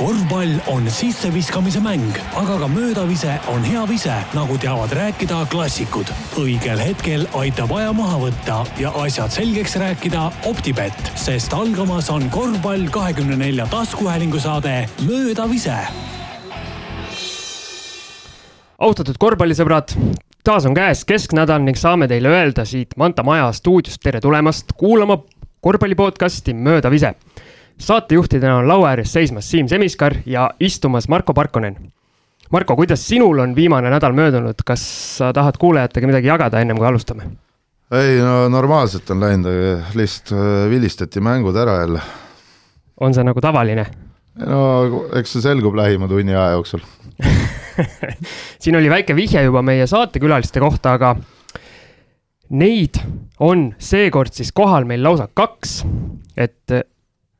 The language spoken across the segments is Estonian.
korvpall on sisseviskamise mäng, aga ka möödavise on hea vise, nagu teavad rääkida klassikud. õigel hetkel aitab aja maha võtta ja asjad selgeks rääkida Optibett, sest algamas on korvpall kahekümne nelja taskuhäälingu saade Möödavise. austatud korvpallisõbrad, taas on käes kesknädal ning saame teile öelda siit Manta Maja stuudiost tere tulemast kuulama korvpalli podcasti Möödavise saatejuhtidena on laua ääres seismas Siim Semiskar ja istumas Marko Parkonen. Marko, kuidas sinul on viimane nädal möödunud, kas sa tahad kuulajatega midagi jagada, ennem kui alustame? ei no normaalselt on läinud, lihtsalt äh, vilistati mängud ära jälle. on see nagu tavaline? no eks see selgub lähima tunni aja jooksul siin oli väike vihje juba meie saatekülaliste kohta, aga neid on seekord siis kohal meil lausa kaks. et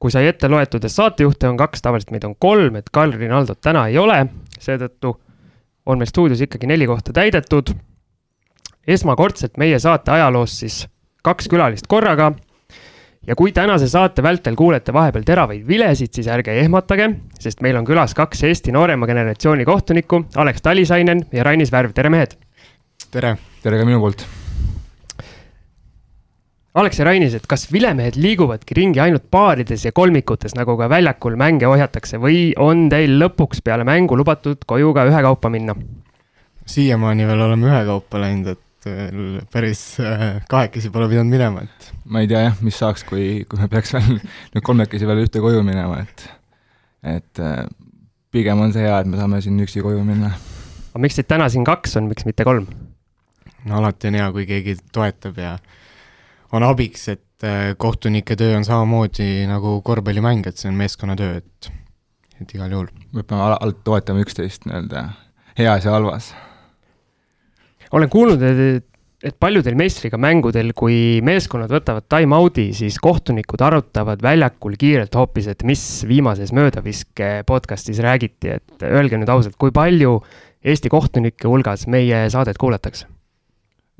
kui sai ette loetud, et saatejuhte on kaks, tavaliselt meid on kolm, et Karl Rinaldot täna ei ole, seetõttu on meil stuudios ikkagi neli kohta täidetud. esmakordselt meie saate ajaloos siis kaks külalist korraga. ja kui tänase saate vältel kuulete vahepeal teravaid vilesid, siis ärge ehmatage, sest meil on külas kaks Eesti noorema generatsiooni kohtunikku, Alex Talisainen ja Rainis Värv, tere mehed! tere! tere ka minu poolt! Aleksei Rainis, et kas vilemehed liiguvadki ringi ainult baarides ja kolmikutes, nagu ka väljakul mänge ohjatakse või on teil lõpuks peale mängu lubatud koju ka ühekaupa minna? siiamaani veel oleme ühekaupa läinud, et veel päris äh, kahekesi pole pidanud minema, et. ma ei tea jah, mis saaks, kui, kui me peaks veel nüüd kolmekesi veel ühte koju minema, et, et äh, pigem on see hea, et me saame siin üksi koju minna. aga miks teid täna siin kaks on, miks mitte kolm? no alati on hea, kui keegi toetab ja on abiks, et äh, kohtunike töö on samamoodi nagu korvpallimäng, et see on meeskonnatöö, et, et igal juhul. me peame alati toetama üksteist nii-öelda heas ja halvas. olen kuulnud, et, et paljudel meistriga mängudel, kui meeskonnad võtavad time-out'i, siis kohtunikud arutavad väljakul kiirelt hoopis, et mis viimases möödaviske podcast'is räägiti, et öelge nüüd ausalt, kui palju Eesti kohtunike hulgas meie saadet kuulatakse?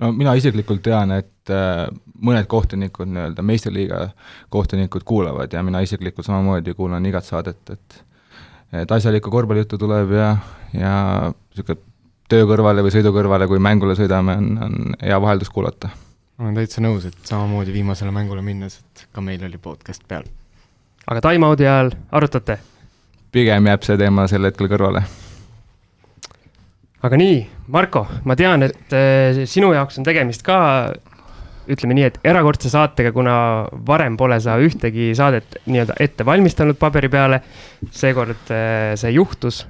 No mina isiklikult tean, et äh, mõned kohtunikud, nii-öelda meistriliiga kohtunikud kuulavad ja mina isiklikult samamoodi kuulan igat saadet, et et asjalikku korvpallijuttu tuleb ja, ja niisugune töö kõrvale või sõidu kõrvale, kui mängule sõidame, on, on hea vaheldus kuulata. ma olen täitsa nõus, et samamoodi viimasele mängule minnes, et ka meil oli podcast peal. aga time-out'i ajal arutate? pigem jääb see teema sel hetkel kõrvale aga nii, Marko, ma tean, et äh, sinu jaoks on tegemist ka ütleme nii, et erakordse saatega, kuna varem pole sa ühtegi saadet nii-öelda ette valmistanud paberi peale. seekord äh, see juhtus.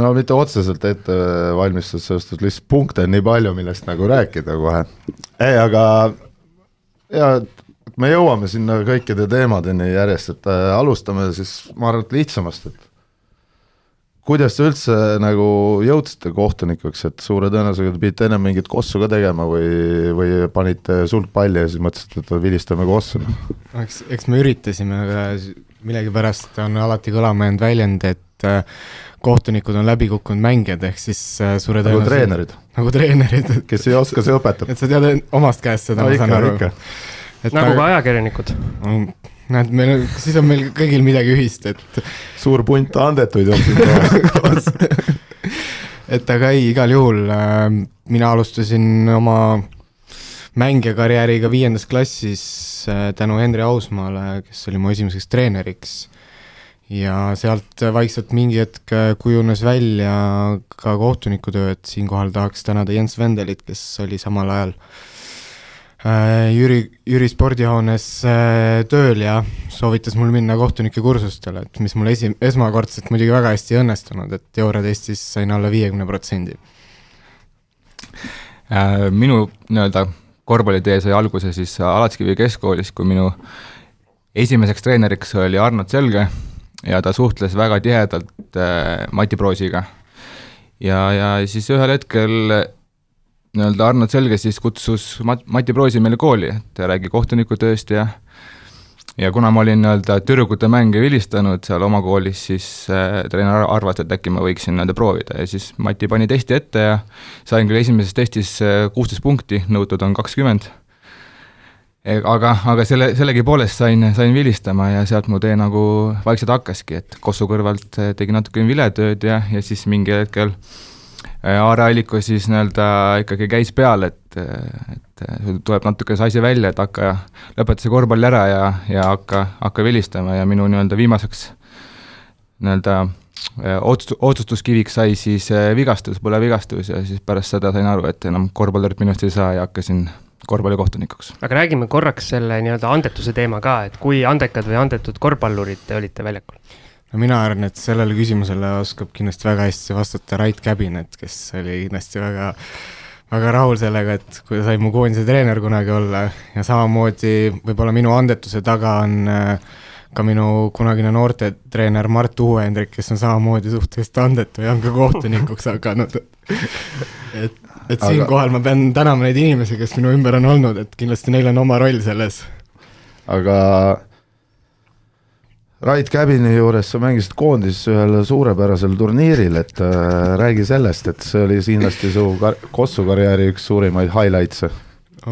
no mitte otseselt ette valmistus, sest et lihtsalt punkte on nii palju, millest nagu rääkida kohe. ei, aga ja me jõuame sinna kõikide teemadeni järjest, et äh, alustame siis ma arvan, et lihtsamast, et kuidas te üldse nagu jõudsite kohtunikuks, et suure tõenäosusega te pidite ennem mingit kossu ka tegema või, või panite sulgpalli ja siis mõtlesite, et vilistame kossu? eks, eks me üritasime, aga millegipärast on alati kõlama jäänud väljend, et äh, kohtunikud on läbi kukkunud mängijad, ehk siis äh, suure nagu treenerid. nagu treenerid. kes ei oska, see õpetab. et sa tead omast käest seda no,, ma saan aru. nagu ka ajakirjanikud näed, meil on, siis on meil kõigil midagi ühist, et. suur punt andetuid on siin koos et aga ei, igal juhul äh, mina alustasin oma mängijakarjääriga viiendas klassis äh, tänu Henri Ausmaale, kes oli mu esimeseks treeneriks. ja sealt vaikselt mingi hetk äh, kujunes välja ka kohtunikutöö, et siinkohal tahaks tänada Jens Vendelit, kes oli samal ajal Äh, Jüri, Jüri spordihoones äh, tööl ja soovitas mul minna kohtunike kursustele, et mis mul esi-, esmakordselt muidugi väga hästi ei õnnestunud, et Eurotestis sain alla viiekümne protsendi. Äh, minu nii-öelda korvpallitee sai alguse siis Alatskivi keskkoolis, kui minu esimeseks treeneriks oli Arnold Selge ja ta suhtles väga tihedalt Mati Proosiga. ja, ja siis ühel hetkel nii-öelda Arnold Selge siis kutsus Mat-, Mati Proosi meile kooli, et räägi kohtunikutööst ja ja kuna ma olin nii-öelda tüdrukute mänge vilistanud seal oma koolis, siis äh, treener arvas, et äkki ma võiksin nii-öelda proovida ja siis Mati pani testi ette ja sain küll esimeses testis äh, kuusteist punkti, nõutud on kakskümmend. aga, aga selle, sellegipoolest sain, sain vilistama ja sealt mu tee nagu vaikselt hakkaski, et Kossu kõrvalt äh, tegin natuke viletööd ja, ja siis mingi hetkel äh, Aare Alliku siis nii-öelda ikkagi käis peal, et, et tuleb natuke see asi välja, et hakka, lõpeta see korvpall ära ja, ja hakka, hakka vilistama ja minu nii-öelda viimaseks nii-öelda otsus, otsustuskiviks sai siis vigastus, põlevigastus ja siis pärast seda sain aru, et enam korvpallurit minust ei saa ja hakkasin korvpallikohtunikuks. aga räägime korraks selle nii-öelda andetuse teema ka, et kui andekad või andetud korvpallurid te olite väljakul? No mina arvan, et sellele küsimusele oskab kindlasti väga hästi vastata Rait Käbinet, kes oli kindlasti väga väga rahul sellega, et kui sai mu koondise treener kunagi olla ja samamoodi võib-olla minu andetuse taga on äh, ka minu kunagine noortetreener Mart Uue-Hendrik, kes on samamoodi suhteliselt andetu ja on ka kohtunikuks hakanud et et aga... siinkohal ma pean tänama neid inimesi, kes minu ümber on olnud, et kindlasti neil on oma roll selles. aga Rait Käbini juures sa mängisid koondises ühel suurepärasel turniiril, et äh, räägi sellest, et see oli kindlasti su kar Kossu karjääri üks suurimaid highlights'e.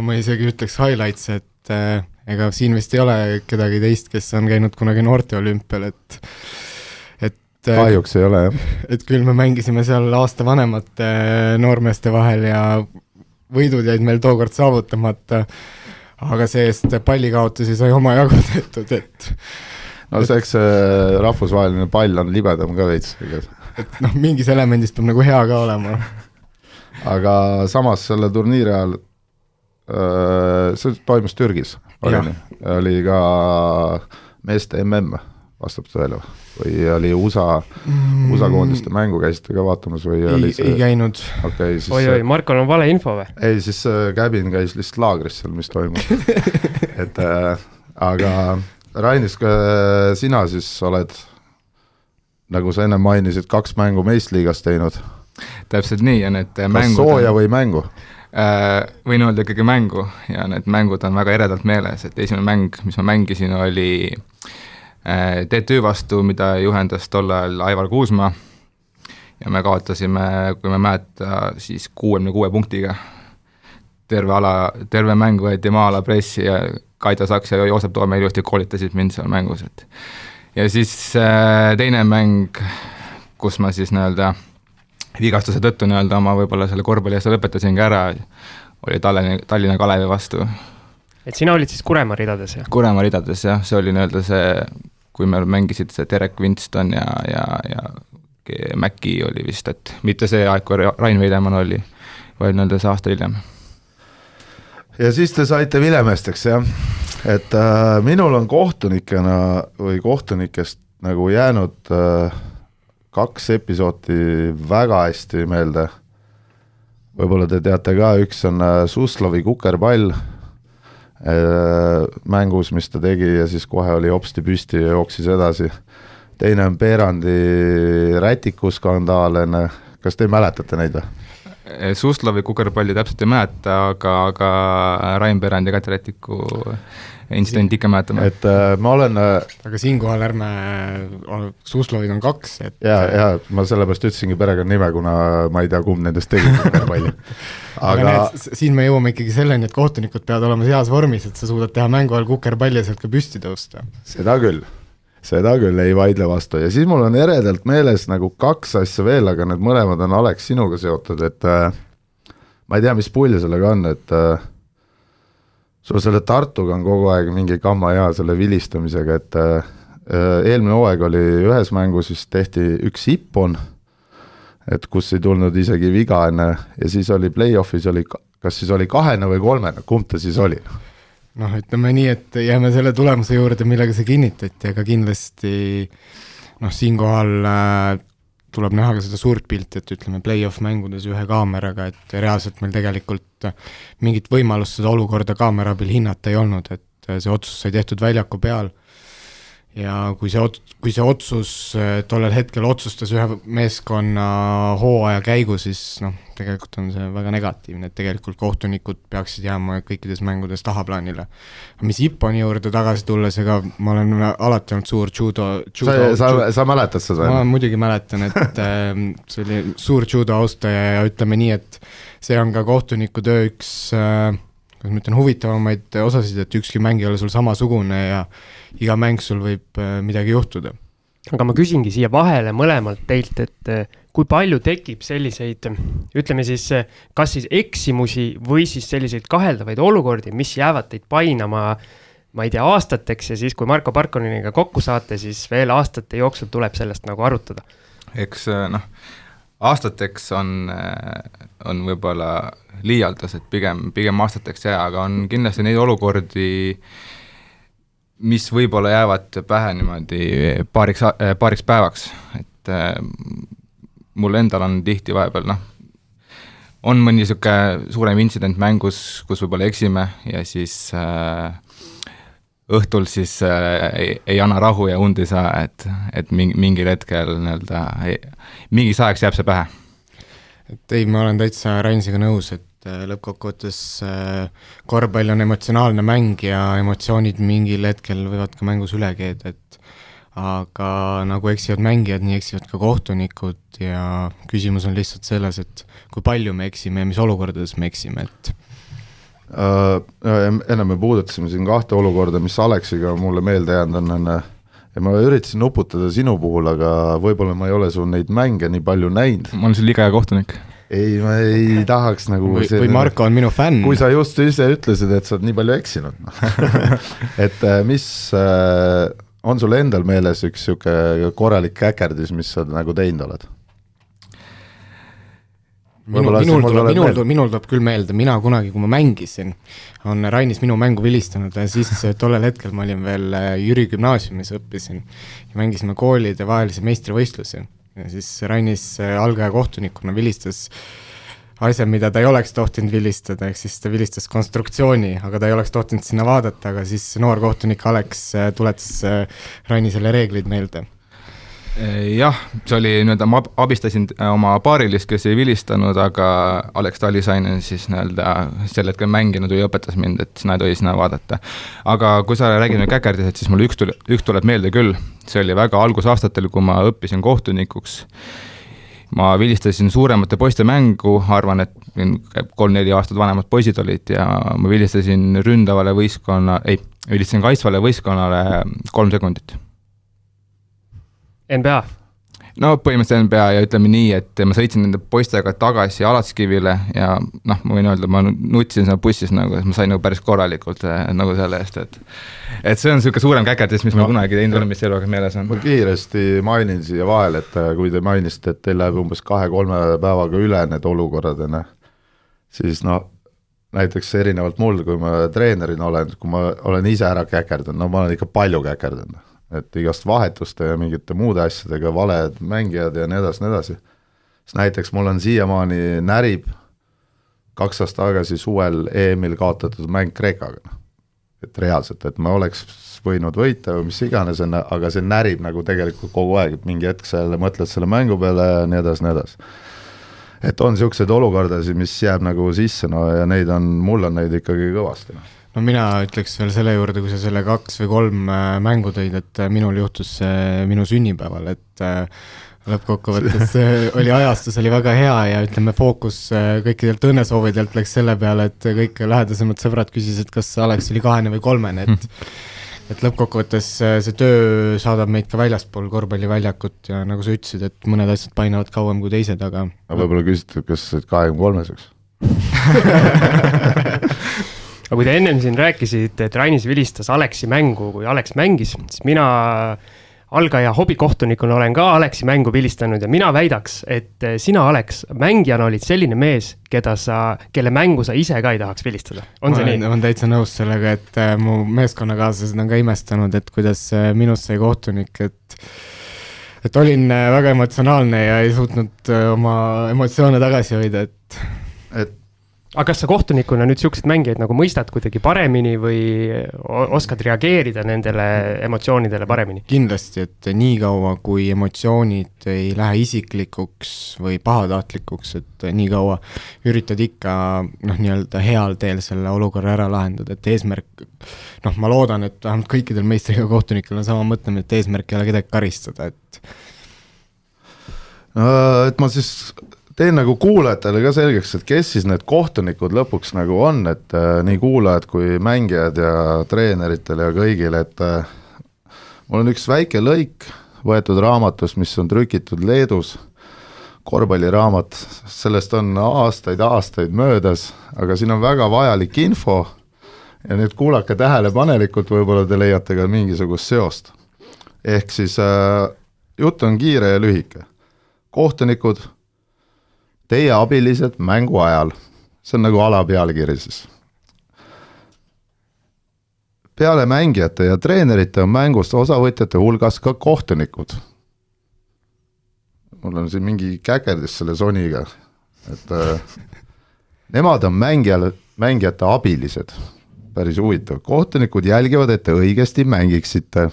ma isegi ütleks highlights, et äh, ega siin vist ei ole kedagi teist, kes on käinud kunagi noorteolümpial, et et äh, kahjuks ei ole, jah. et küll me mängisime seal aasta vanemate noormeeste vahel ja võidud jäid meil tookord saavutamata, aga see-eest pallikaotusi sai omajagu tehtud, et no see, eks see rahvusvaheline pall on libedam ka veits. et noh, mingis elemendis peab nagu hea ka olema. aga samas selle turniiri ajal, see toimus Türgis, oli nii, oli ka meeste mm, vastab tõele või? oli USA mm., USA koondiste mängu käisite ka vaatamas või ei, oli see? ei käinud. okei okay,, siis oi-oi, Markol on valeinfo või? ei, siis äh, Käbin käis lihtsalt laagris seal, mis toimub et äh, aga Rainis, sina siis oled, nagu sa enne mainisid, kaks mängu meistriliigas teinud. täpselt nii ja need kas mängud sooja või mängu? Äh, võin öelda ikkagi mängu ja need mängud on väga eredalt meeles, et esimene mäng, mis ma mängisin, oli äh, Äh, TTÜ vastu, mida juhendas tol ajal Aivar Kuusma ja me kaotasime, kui ma ei mäleta, siis kuuekümne kuue punktiga. terve ala, terve mäng võeti maa-ala pressi ja Kaido Saks ja Joosep Toome ilusti koolitasid mind seal mängus, et ja siis äh, teine mäng, kus ma siis nii-öelda vigastuse tõttu nii-öelda oma võib-olla selle korvpalli asja lõpetasingi ära, oli Tallinna, Tallinna Kalevi vastu. et sina olid siis Kuremaa ridades, jah? Kuremaa ridades jah, see oli nii-öelda see kui meil mängisid see Derek Winston ja, ja, ja Mäki oli vist, et mitte see aeg, kui Rain Veidemann oli, vaid nii-öelda see aasta hiljem. Ja siis te saite vilemeesteks, jah, et äh, minul on kohtunikena või kohtunikest nagu jäänud äh, kaks episoodi väga hästi meelde. võib-olla te teate ka, üks on äh, Suslovi kukerpall Äh, mängus, mis ta tegi ja siis kohe oli hopsti püsti ja jooksis edasi. teine on Peerandi Rätiku skandaal enne, kas te mäletate neid või? Suslovi kukerpalli täpselt ei mäleta, aga, aga Rain Peerandi ja Kati Rätiku intsidenti ikka mäletame. et äh, ma olen äh, aga siinkohal ärme, Suslovid on kaks, et ja, ja ma sellepärast ütlesingi perekonnanime, kuna ma ei tea, kumb nendest tegi kukerpalli aga, aga need, siin me jõuame ikkagi selleni, et kohtunikud peavad olema heas vormis, et sa suudad teha mängu ajal kukerpalli ja sealt ka püsti tõusta. seda küll, seda küll, ei vaidle vastu ja siis mul on eredalt meeles nagu kaks asja veel, aga need mõlemad on Alex sinuga seotud, et äh, ma ei tea, mis pull sellega on, et äh, sul selle Tartuga on kogu aeg mingi kamma hea selle vilistamisega, et äh, eelmine hooaeg oli ühes mängus vist tehti üks ippon, et kus ei tulnud isegi viga enne ja siis oli play-off'is oli, kas siis oli kahene või kolmene, kumb ta siis oli? Noh, ütleme nii, et jääme selle tulemuse juurde, millega see kinnitati, aga kindlasti noh, siinkohal äh, tuleb näha ka seda suurt pilti, et ütleme, play-off mängudes ühe kaameraga, et reaalselt meil tegelikult mingit võimalust seda olukorda kaamera abil hinnata ei olnud, et see otsus sai tehtud väljaku peal ja kui see ot-, kui see otsus äh, tollel hetkel otsustas ühe meeskonna hooaja käigu, siis noh, tegelikult on see väga negatiivne, et tegelikult kohtunikud peaksid jääma kõikides mängudes tahaplaanile. mis Ipponi juurde tagasi tulles, ega ma olen alati olnud suur judo, judo sa, sa, sa mäletad seda? ma muidugi mäletan, et ähm, see oli suur judo austaja ja ütleme nii, et see on ka kohtuniku töö üks äh, kuidas ma ütlen, huvitavamaid osasid, et ükski mäng ei ole sul samasugune ja iga mäng sul võib äh, midagi juhtuda. aga ma küsingi siia vahele mõlemalt teilt, et äh, kui palju tekib selliseid, ütleme siis, kas siis eksimusi või siis selliseid kaheldavaid olukordi, mis jäävad teid painama ma ei tea, aastateks ja siis, kui Marko Parkoniniga kokku saate, siis veel aastate jooksul tuleb sellest nagu arutada. eks noh, aastateks on, on võib-olla liialdus, et pigem, pigem aastateks jää, aga on kindlasti neid olukordi, mis võib-olla jäävad pähe niimoodi paariks, paariks päevaks, et äh, mul endal on tihti vahepeal noh, on mõni niisugune suurem intsident mängus, kus võib-olla eksime ja siis äh, õhtul siis äh, ei, ei anna rahu ja und ei saa, et, et mingi, mingil hetkel nii-öelda mingiks ajaks jääb see pähe. et ei, ma olen täitsa Rainsiga nõus, et äh, lõppkokkuvõttes äh, korvpall on emotsionaalne mäng ja emotsioonid mingil hetkel võivad ka mängus üle keeda, et aga nagu eksivad mängijad, nii eksivad ka kohtunikud ja küsimus on lihtsalt selles, et kui palju me eksime ja mis olukordades me eksime, et uh,. enne me puudutasime siin kahte olukorda, mis Aleksiga mulle meelde jäänud on, on ja ma üritasin nuputada sinu puhul, aga võib-olla ma ei ole sul neid mänge nii palju näinud. ma olen sul liiga hea kohtunik. ei, ma ei tahaks nagu või, või Marko on minu fänn. kui sa just ise ütlesid, et sa oled nii palju eksinud et äh, mis äh, on sul endal meeles üks niisugune korralik käkerdis, mis sa nagu teinud oled? Minul, minul tuleb, minul tuleb, minul tuleb küll meelde, mina kunagi, kui ma mängisin, on Rainis minu mängu vilistanud ja siis tollel hetkel ma olin veel äh, Jüri gümnaasiumis, õppisin ja mängisime koolide vahelisi meistrivõistlusi. ja siis Rainis äh, algaja kohtunikuna vilistas asja, mida ta ei oleks tohtinud vilistada, ehk siis ta vilistas konstruktsiooni, aga ta ei oleks tohtinud sinna vaadata, aga siis noor kohtunik Alex äh, tuletas Rainisele reeglid meelde jah, see oli nii-öelda, ma abistasin äh, oma paarilist, kes ei vilistanud, aga Alex Talisainen siis nii-öelda sel hetkel mänginud või õpetas mind, et sina ei tohi sinna vaadata. aga kui sa räägid nüüd käkerdisest, siis mul üks tuli, üks tuleb meelde küll, see oli väga algusaastatel, kui ma õppisin kohtunikuks. Ma vilistasin suuremate poiste mängu, arvan, et kolm-neli aastat vanemad poisid olid ja ma vilistasin ründavale võistkonna, ei, vilistasin kaitsvale võistkonnale kolm sekundit NBA? no põhimõtteliselt NBA ja ütleme nii, et ma sõitsin nende poistega tagasi Alatskivile ja noh, ma võin öelda, ma nutsin seal bussis nagu, ma sain nagu päris korralikult eh, nagu selle eest, et et see on niisugune suurem käkerdis, mis no, ma kunagi teinud olen, mis eluaeg meeles on. ma kiiresti mainin siia vahele, et eh, kui te mainisite, et teil läheb umbes kahe-kolme päevaga üle need olukorrad, on ju, siis noh, näiteks erinevalt mul, kui ma treenerina olen, kui ma olen ise ära käkerdanud, no ma olen ikka palju käkerdanud et igast vahetuste ja mingite muude asjadega, valed mängijad ja nii edasi, nii edasi. siis näiteks mul on siiamaani närib kaks aastat tagasi suvel EM-il kaotatud mäng Kreekaga, noh. et reaalselt, et ma oleks võinud võita või mis iganes, on, aga see närib nagu tegelikult kogu aeg, et mingi hetk sa jälle mõtled selle mängu peale ja nii edasi, nii edasi. et on niisuguseid olukordasid, mis jääb nagu sisse, no ja neid on, mul on neid ikkagi kõvasti, noh no mina ütleks veel selle juurde, kui sa selle kaks või kolm äh, mängu tõid, et äh, minul juhtus see minu sünnipäeval, et äh, lõppkokkuvõttes oli ajastus oli väga hea ja ütleme, fookus kõikidelt õnnesoovidelt läks selle peale, et kõik lähedasemad sõbrad küsisid, kas Alex oli kahene või kolmene, et et lõppkokkuvõttes see töö saadab meid ka väljaspool korvpalliväljakut ja nagu sa ütlesid, et mõned asjad painavad kauem kui teised, aga aga võib-olla küsiti, kas sa oled kahekümne kolmeseks aga kui te ennem siin rääkisite, et Rainis vilistas Aleksi mängu, kui Alex mängis, siis mina algaja hobikohtunikuna olen ka Aleksi mängu vilistanud ja mina väidaks, et sina, Alex, mängijana olid selline mees, keda sa, kelle mängu sa ise ka ei tahaks vilistada. on see nii? ma olen täitsa nõus sellega, et äh, mu meeskonnakaaslased on ka imestanud, et kuidas äh, minust sai kohtunik, et et olin väga emotsionaalne ja ei suutnud oma emotsioone tagasi hoida, et et aga kas sa kohtunikuna nüüd siukseid mängijaid nagu mõistad kuidagi paremini või oskad reageerida nendele emotsioonidele paremini? kindlasti, et niikaua, kui emotsioonid ei lähe isiklikuks või pahatahtlikuks, et niikaua üritad ikka noh, nii-öelda heal teel selle olukorra ära lahendada, et eesmärk noh, ma loodan, et vähemalt kõikidel meistriga kohtunikel on sama mõtlemine, et eesmärk ei ole kedagi karistada, et et ma siis teen nagu kuulajatele ka selgeks, et kes siis need kohtunikud lõpuks nagu on, et äh, nii kuulajad kui mängijad ja treeneritel ja kõigil, et äh, mul on üks väike lõik võetud raamatust, mis on trükitud Leedus, korvpalliraamat, sellest on aastaid-aastaid möödas, aga siin on väga vajalik info ja nüüd kuulake tähelepanelikult, võib-olla te leiate ka mingisugust seost. ehk siis äh, jutt on kiire ja lühike. kohtunikud, teie abilised mängu ajal, see on nagu alapealkiri siis. peale mängijate ja treenerite on mängust osavõtjate hulgas ka kohtunikud. mul on siin mingi käkerdis selle Soniga, et äh, nemad on mängijale, mängijate abilised päris huvitav, kohtunikud jälgivad, et te õigesti mängiksite.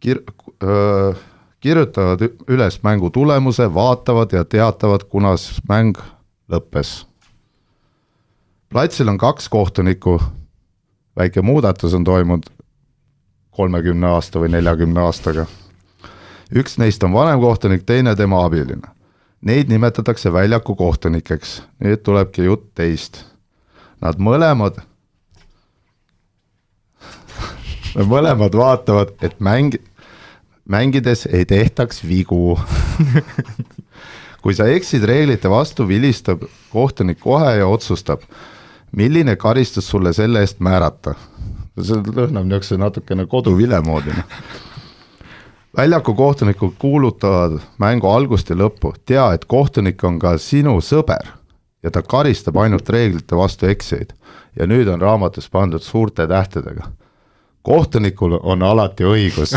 Kir-, kirjutavad üles mängu tulemuse, vaatavad ja teatavad, kunas mäng lõppes. platsil on kaks kohtunikku, väike muudatus on toimunud kolmekümne aasta või neljakümne aastaga. üks neist on vanem kohtunik, teine tema abiline. Neid nimetatakse väljaku kohtunikeks, nüüd tulebki jutt teist nad mõlemad mõlemad vaatavad, et mäng, mängides ei tehtaks vigu kui sa eksid reeglite vastu, vilistab kohtunik kohe ja otsustab, milline karistus sulle selle eest määrata. see lõhnab niisuguse natukene koduvile moodi. väljaku kohtunikud kuulutavad mängu algust ja lõppu, tea, et kohtunik on ka sinu sõber ja ta karistab ainult reeglite vastu eksijaid. ja nüüd on raamatus pandud suurte tähtedega. kohtunikul on alati õigus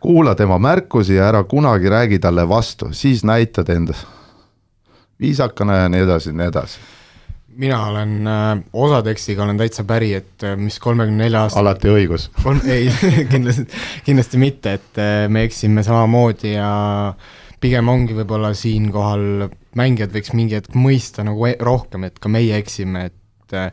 kuula tema märkusi ja ära kunagi räägi talle vastu, siis näitad end viisakana ja nii edasi ja nii edasi. mina olen äh,, osa tekstiga olen täitsa päri, et äh, mis kolmekümne nelja aasta alati õigus. ei kindlasti, kindlasti mitte, et äh, me eksime samamoodi ja pigem ongi võib-olla siinkohal mängijad võiks mingi hetk mõista nagu e-, rohkem, et ka meie eksime, et äh,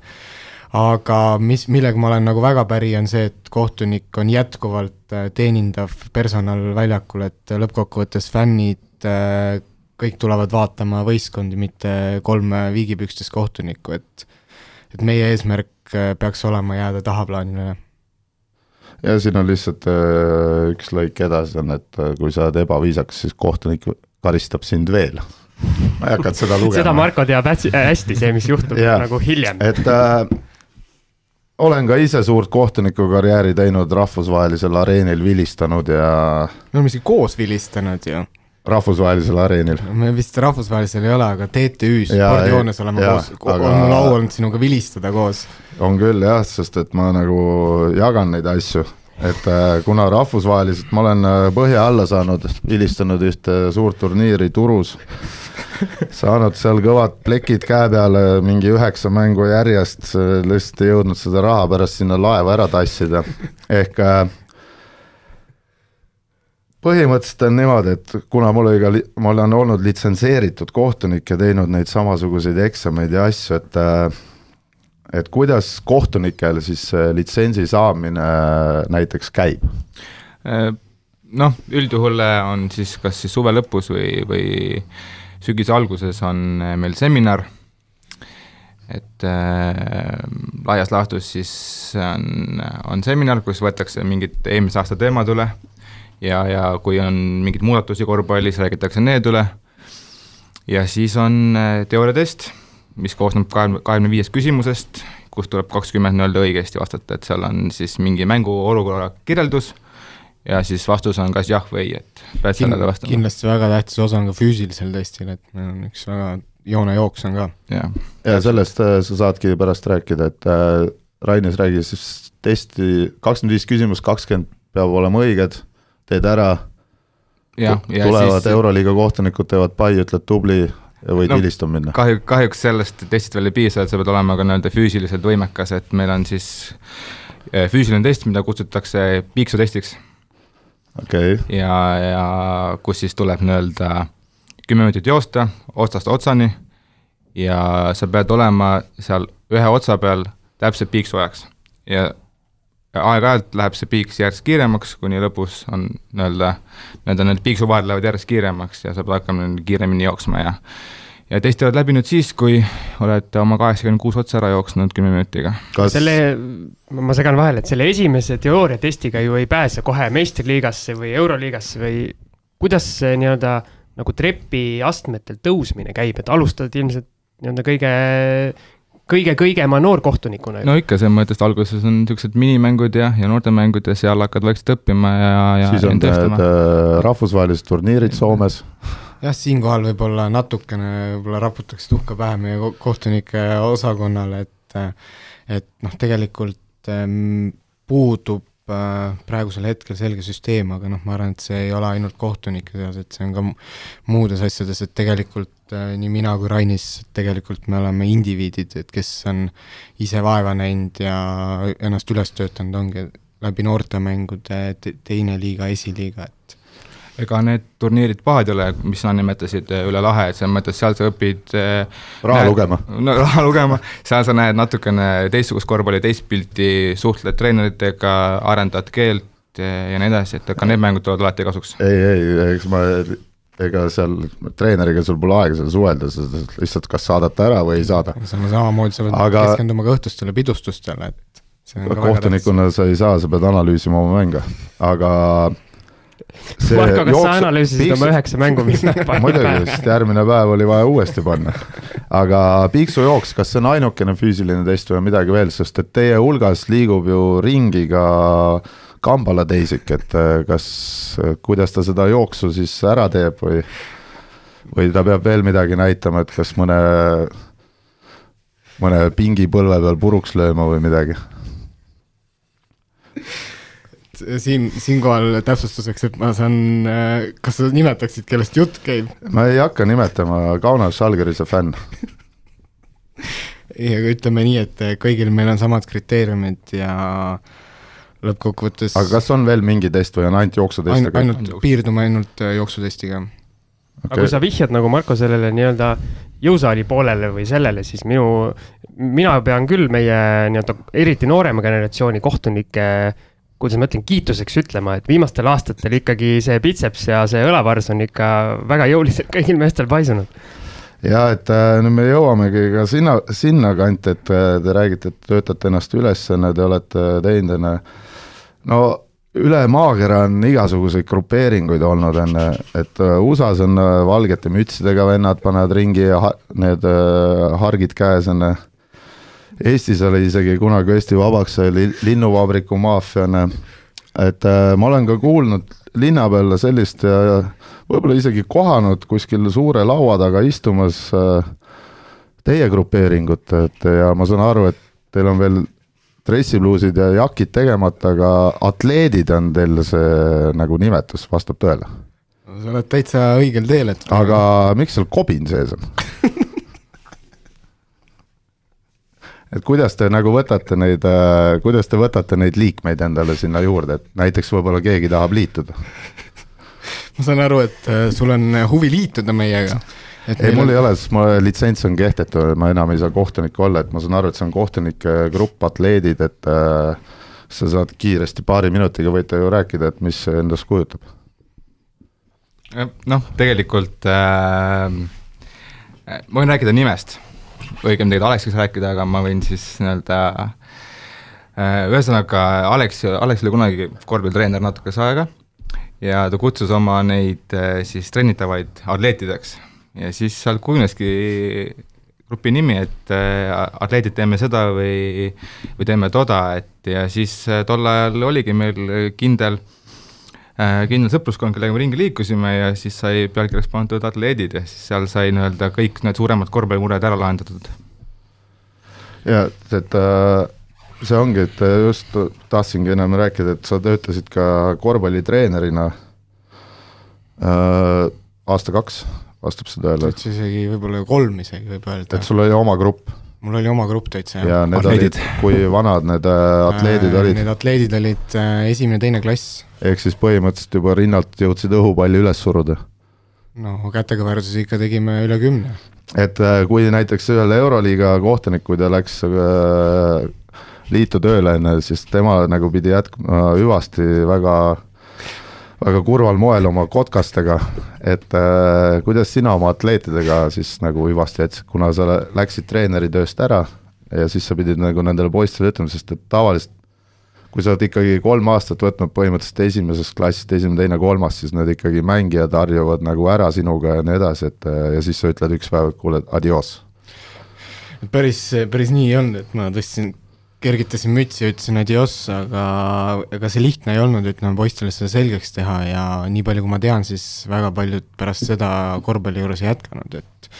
aga mis, millega ma olen nagu väga päri, on see, et kohtunik on jätkuvalt äh, teenindav personal väljakul, et lõppkokkuvõttes fännid äh, kõik tulevad vaatama võistkondi, mitte kolme viigipükstes kohtunikku, et et meie eesmärk peaks olema jääda tahaplaanile ja siin on lihtsalt üks lõik edasi on, et kui sa oled ebaviisakas, siis kohtunik karistab sind veel ma ei hakanud seda lugema. seda Marko teab hästi, hästi, see, mis juhtub nagu hiljem. et äh, olen ka ise suurt kohtunikukarjääri teinud, rahvusvahelisel areenil vilistanud ja. me oleme isegi koos vilistanud ju. rahvusvahelisel areenil. me vist rahvusvahelisel ei ole, aga TTÜ-s spordijoones oleme ja, koos, aga... on mul au olnud sinuga vilistada koos. on küll jah, sest et ma nagu jagan neid asju et äh, kuna rahvusvaheliselt ma olen äh, põhja alla saanud, vilistanud ühte suurt turniiri Turus, saanud seal kõvad plekid käe peale, mingi üheksa mängu järjest, lihtsalt ei jõudnud seda raha pärast sinna laeva ära tassida, ehk äh, põhimõtteliselt on niimoodi, et kuna mul oli ka, ma olen olnud litsenseeritud kohtunik ja teinud neid samasuguseid eksameid ja asju, et et kuidas kohtunikel siis litsentsi saamine näiteks käib? Äh, noh, üldjuhul on siis kas siis suve lõpus või, või sügise alguses on meil seminar, et äh, laias laastus siis on, on seminar, kus võetakse mingid eelmise aasta teemad üle. Ja, ja kui on mingeid muudatusi korvpallis, räägitakse need üle. Ja siis on äh, teooriatest mis koosneb kahekümne, kahekümne viiest küsimusest, kust tuleb kakskümmend nii-öelda õigesti vastata, et seal on siis mingi mänguolukorra kirjeldus ja siis vastus on kas jah või ei, et pead sellele vastama. kindlasti väga tähtis osa on ka füüsilisel testil, et meil on üks väga joonejooks on ka. ja, ja sellest äh, sa saadki pärast rääkida, et äh, Rainis räägis siis testi, kakskümmend viis küsimust, kakskümmend peab olema õiged, teed ära, tulevad siis... Euroliiga kohtunikud, teevad pai, ütled tubli, võid no, vilistama minna. kahju, kahjuks sellest testist veel ei piisa, et sa pead olema ka nii-öelda füüsiliselt võimekas, et meil on siis eh, füüsiline test, mida kutsutakse piiksutestiks. okei okay.. ja, ja kus siis tuleb nii-öelda kümme minutit joosta otsast otsani ja sa pead olema seal ühe otsa peal täpselt piiksu ajaks ja aeg-ajalt läheb see piiks järjest kiiremaks, kuni lõpus on nii-öelda, nii-öelda need piiksuvahed lähevad järjest kiiremaks ja sa pead hakkama kiiremini jooksma ja ja testi oled läbinud siis, kui oled oma kaheksakümmend kuus otsa ära jooksnud kümne minutiga. kas selle, ma segan vahele, et selle esimese teooriatestiga ju ei pääse kohe meistriliigasse või euroliigasse või kuidas see nii-öelda nagu trepiastmetel tõusmine käib, et alustad ilmselt nii-öelda kõige kõige-kõigema noorkohtunikuna. no ikka, selles mõttes, et alguses on niisugused minimängud ja, ja noortemängud ja seal hakkad vaikselt õppima ja, ja siis on need äh, rahvusvahelised turniirid Soomes. jah, siinkohal võib-olla natukene võib-olla raputaks tuhka pähe meie kohtunike osakonnale, et et noh, tegelikult ähm, puudub praegusel hetkel selge süsteem, aga noh, ma arvan, et see ei ole ainult kohtunike seas, et see on ka muudes asjades, et tegelikult äh, nii mina kui Rainis, tegelikult me oleme indiviidid, et kes on ise vaeva näinud ja ennast üles töötanud, ongi läbi noortemängude te teine liiga, esiliiga, et ega need turniirid pahad ei ole, mis sa nimetasid eh, üle lahe, et selles mõttes seal sa õpid eh, raha näed, lugema. no raha lugema, seal sa näed natukene teistsugust korvpalli, teist pilti, suhtled treeneritega, arendad keelt eh, ja nii edasi, et ka need mängud tulevad alati kasuks. ei, ei, eks ma ega seal treeneriga sul pole aega seal suhelda, sa lihtsalt kas saadad ta ära või ei saada. samamoodi sa pead Aga... keskenduma ka õhtustele pidustustele, et kohtunikuna sa ei saa, sa pead analüüsima oma mänge, aga Marko, kas jooks... sa analüüsisid Piiks... oma üheksa mängu, mis läheb muidugi, sest järgmine päev oli vaja uuesti panna. aga piiksujooks, kas see on ainukene füüsiline test või on midagi veel, sest et teie hulgas liigub ju ringi ka Kambala teisik, et äh, kas, kuidas ta seda jooksu siis ära teeb või või ta peab veel midagi näitama, et kas mõne, mõne pingi põlve peal puruks lööma või midagi siin, siinkohal täpsustuseks, et ma saan, äh, kas sa nimetaksid, kellest jutt käib? ma ei hakka nimetama, Kaunas Žalgirise fänn ei, aga ütleme nii, et kõigil meil on samad kriteeriumid ja lõppkokkuvõttes aga kas on veel mingi test või on ainult jooksutest Ain,? ainult, piirdume ainult äh, jooksutestiga okay.. aga kui sa vihjad nagu Marko sellele nii-öelda jõusaali poolele või sellele, siis minu, mina pean küll meie nii-öelda eriti noorema generatsiooni kohtunike kuidas ma ütlen, kiituseks ütlema, et viimastel aastatel ikkagi see bitseps ja see õlavarss on ikka väga jõuliselt kõigil meestel paisunud. ja et äh, nüüd me jõuamegi ka sinna, sinnakanti, et äh, te räägite, et töötate ennast üles, te olete teinud enne, no üle maakera on igasuguseid grupeeringuid olnud enne, et äh, USA-s on valgete mütsidega vennad, panevad ringi ja ha need hargid käes enne Eestis oli isegi kunagi Eesti Vabaks sai linnuvabriku maffiane, et äh, ma olen ka kuulnud linna peal sellist ja, ja võib-olla isegi kohanud kuskil suure laua taga istumas äh, teie grupeeringut, et ja ma saan aru, et teil on veel dressipluusid ja jakid tegemata, aga atleedid on teil see nagu nimetus, vastab tõele? sa oled täitsa õigel teel, et aga miks seal kobin sees on et kuidas te nagu võtate neid, äh, kuidas te võtate neid liikmeid endale sinna juurde, et näiteks võib-olla keegi tahab liituda? ma saan aru, et äh, sul on huvi liituda meiega. ei, mul on... ei ole, sest mu litsents on kehtetu, ma enam ei saa kohtunik olla, et ma saan aru, et see on kohtunike grupp, atleedid, et äh, sa saad kiiresti paari minutiga võite ju rääkida, et mis see endast kujutab. noh, tegelikult äh, ma võin rääkida nimest õigem tegelikult Aleksiga rääkida, aga ma võin siis nii-öelda äh, ühesõnaga, Aleks, Aleks oli kunagi korvpallitreener natukese aega ja ta kutsus oma neid äh, siis trennitavaid atleetideks. Ja siis sealt kujuneski grupi nimi, et äh, atleedid teeme seda või, või teeme toda, et ja siis tol ajal oligi meil kindel Äh, kindel sõpruskond, kellega me ringi liikusime ja siis sai pealkirjaks pandud atleedid ja siis seal sai nii-öelda kõik need suuremad korvpallimured ära lahendatud. ja, et äh, see ongi, et just tahtsingi ennem rääkida, et sa töötasid ka korvpallitreenerina äh, aasta-kaks, vastab see tõele? täitsa isegi võib-olla kolm isegi võib öelda. et sul oli oma grupp? mul oli oma grupp täitsa, ja need atleedid. olid, kui vanad need äh, atleedid äh, olid? Need atleedid olid äh, esimene-teine klass. Ehk siis põhimõtteliselt juba rinnalt jõudsid õhupalli üles suruda? no kätega väärsusi ikka tegime üle kümne. et äh, kui näiteks ühel Euroliiga kohtunik, kui ta läks äh, liitu tööle, ju, siis tema nagu pidi jätkama hüvasti väga väga kurval moel oma kotkastega, et äh, kuidas sina oma atleetidega siis nagu hüvasti jätsid, kuna sa läksid treeneritööst ära ja siis sa pidid nagu nendele poistele ütlema, sest et tavaliselt kui sa oled ikkagi kolm aastat võtnud põhimõtteliselt esimesest klassist, esimene, teine, kolmas, siis need ikkagi mängijad harjuvad nagu ära sinuga ja nii edasi, et ja siis sa ütled üks päev, et kuule, adios. päris, päris nii ei olnud, et ma tõstsin kergitasin mütsi ja ütlesin adios, aga ega see lihtne ei olnud, ütleme poistele seda selgeks teha ja nii palju, kui ma tean, siis väga paljud pärast seda korvpalli juures ei jätkanud, et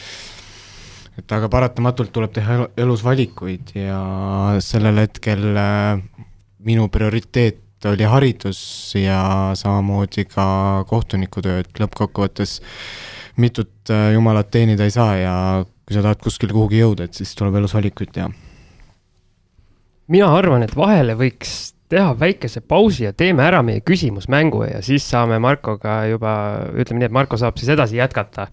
et aga paratamatult tuleb teha elus valikuid ja sellel hetkel äh, minu prioriteet oli haridus ja samamoodi ka kohtunikutöö, et lõppkokkuvõttes mitut äh, jumalat teenida ei saa ja kui sa tahad kuskile kuhugi jõuda, et siis tuleb elus valikuid teha. Mina arvan, et vahele võiks teha väikese pausi ja teeme ära meie küsimusmängu ja siis saame Markoga juba, ütleme nii, et Marko saab siis edasi jätkata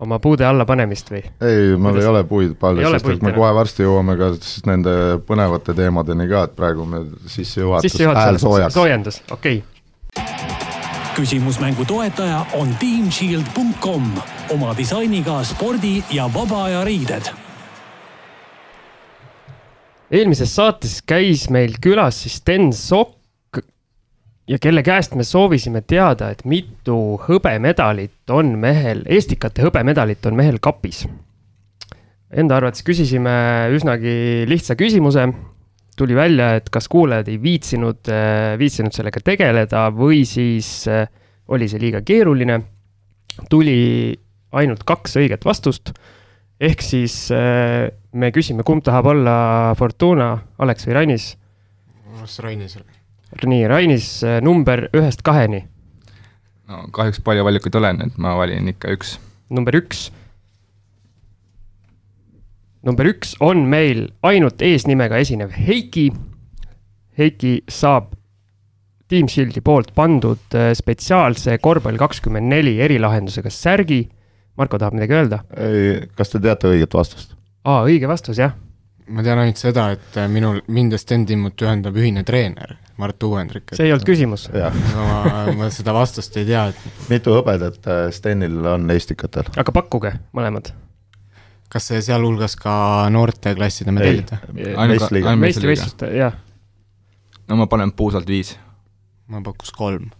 oma puude alla panemist või? ei, mul ei ole puid palju, sest et me kohe varsti jõuame ka nende põnevate teemadeni ka, et praegu me sissejuhatus, hääl soojaks. soojendus, okei okay. küsimusmängu toetaja on teamshield.com oma disainiga spordi ja vaba aja riided eelmises saates käis meil külas siis Sten Sokk ja kelle käest me soovisime teada, et mitu hõbemedalit on mehel, Estikate hõbemedalit on mehel kapis. Enda arvates küsisime üsnagi lihtsa küsimuse. tuli välja, et kas kuulajad ei viitsinud, viitsinud sellega tegeleda või siis eh, oli see liiga keeruline. tuli ainult kaks õiget vastust ehk siis äh, me küsime, kumb tahab olla Fortuna, Alex või Rainis? arust Rainis. Nii, Rainis äh, number ühest kaheni. no kahjuks palju valikuid ei ole, nii et ma valin ikka üks. number üks. number üks on meil ainult eesnimega esinev Heiki. Heiki saab Team Shieldi poolt pandud äh, spetsiaalse korvpall kakskümmend neli erilahendusega särgi Marko tahab midagi öelda? ei, kas te teate õiget vastust? aa, õige vastus, jah. Ma tean ainult seda, et äh, minul, mind ja Sten Timmut ühendab ühine treener, Mart Uuendrik. see ei olnud küsimus. ma, ma seda vastust ei tea, et mitu hõbedat äh, Stenil on Estikatel? aga pakkuge mõlemad. kas see sealhulgas ka noorteklasside medalid või? meistrivõistluste, jah. no ma panen puusalt viis. ma pakkus kolm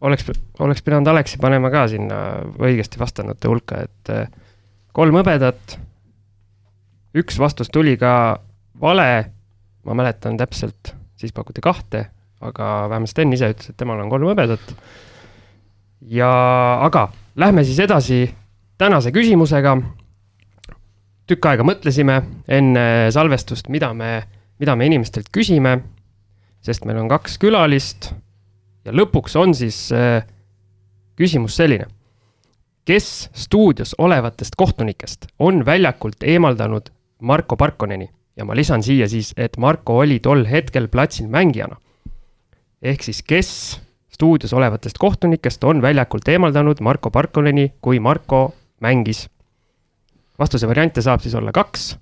oleks, oleks pidanud Aleksi panema ka sinna õigesti vastanute hulka, et eh, kolm hõbedat. Üks vastus tuli ka vale, ma mäletan täpselt, siis pakuti kahte, aga vähemalt Sten ise ütles, et temal on kolm hõbedat. ja, aga lähme siis edasi tänase küsimusega. tükk aega mõtlesime enne salvestust, mida me, mida me inimestelt küsime, sest meil on kaks külalist ja lõpuks on siis äh, küsimus selline. kes stuudios olevatest kohtunikest on väljakult eemaldanud Marko Parkoneni ja ma lisan siia siis, et Marko oli tol hetkel platsil mängijana. ehk siis, kes stuudios olevatest kohtunikest on väljakult eemaldanud Marko Parkoneni, kui Marko mängis. vastuse variante saab siis olla kaks.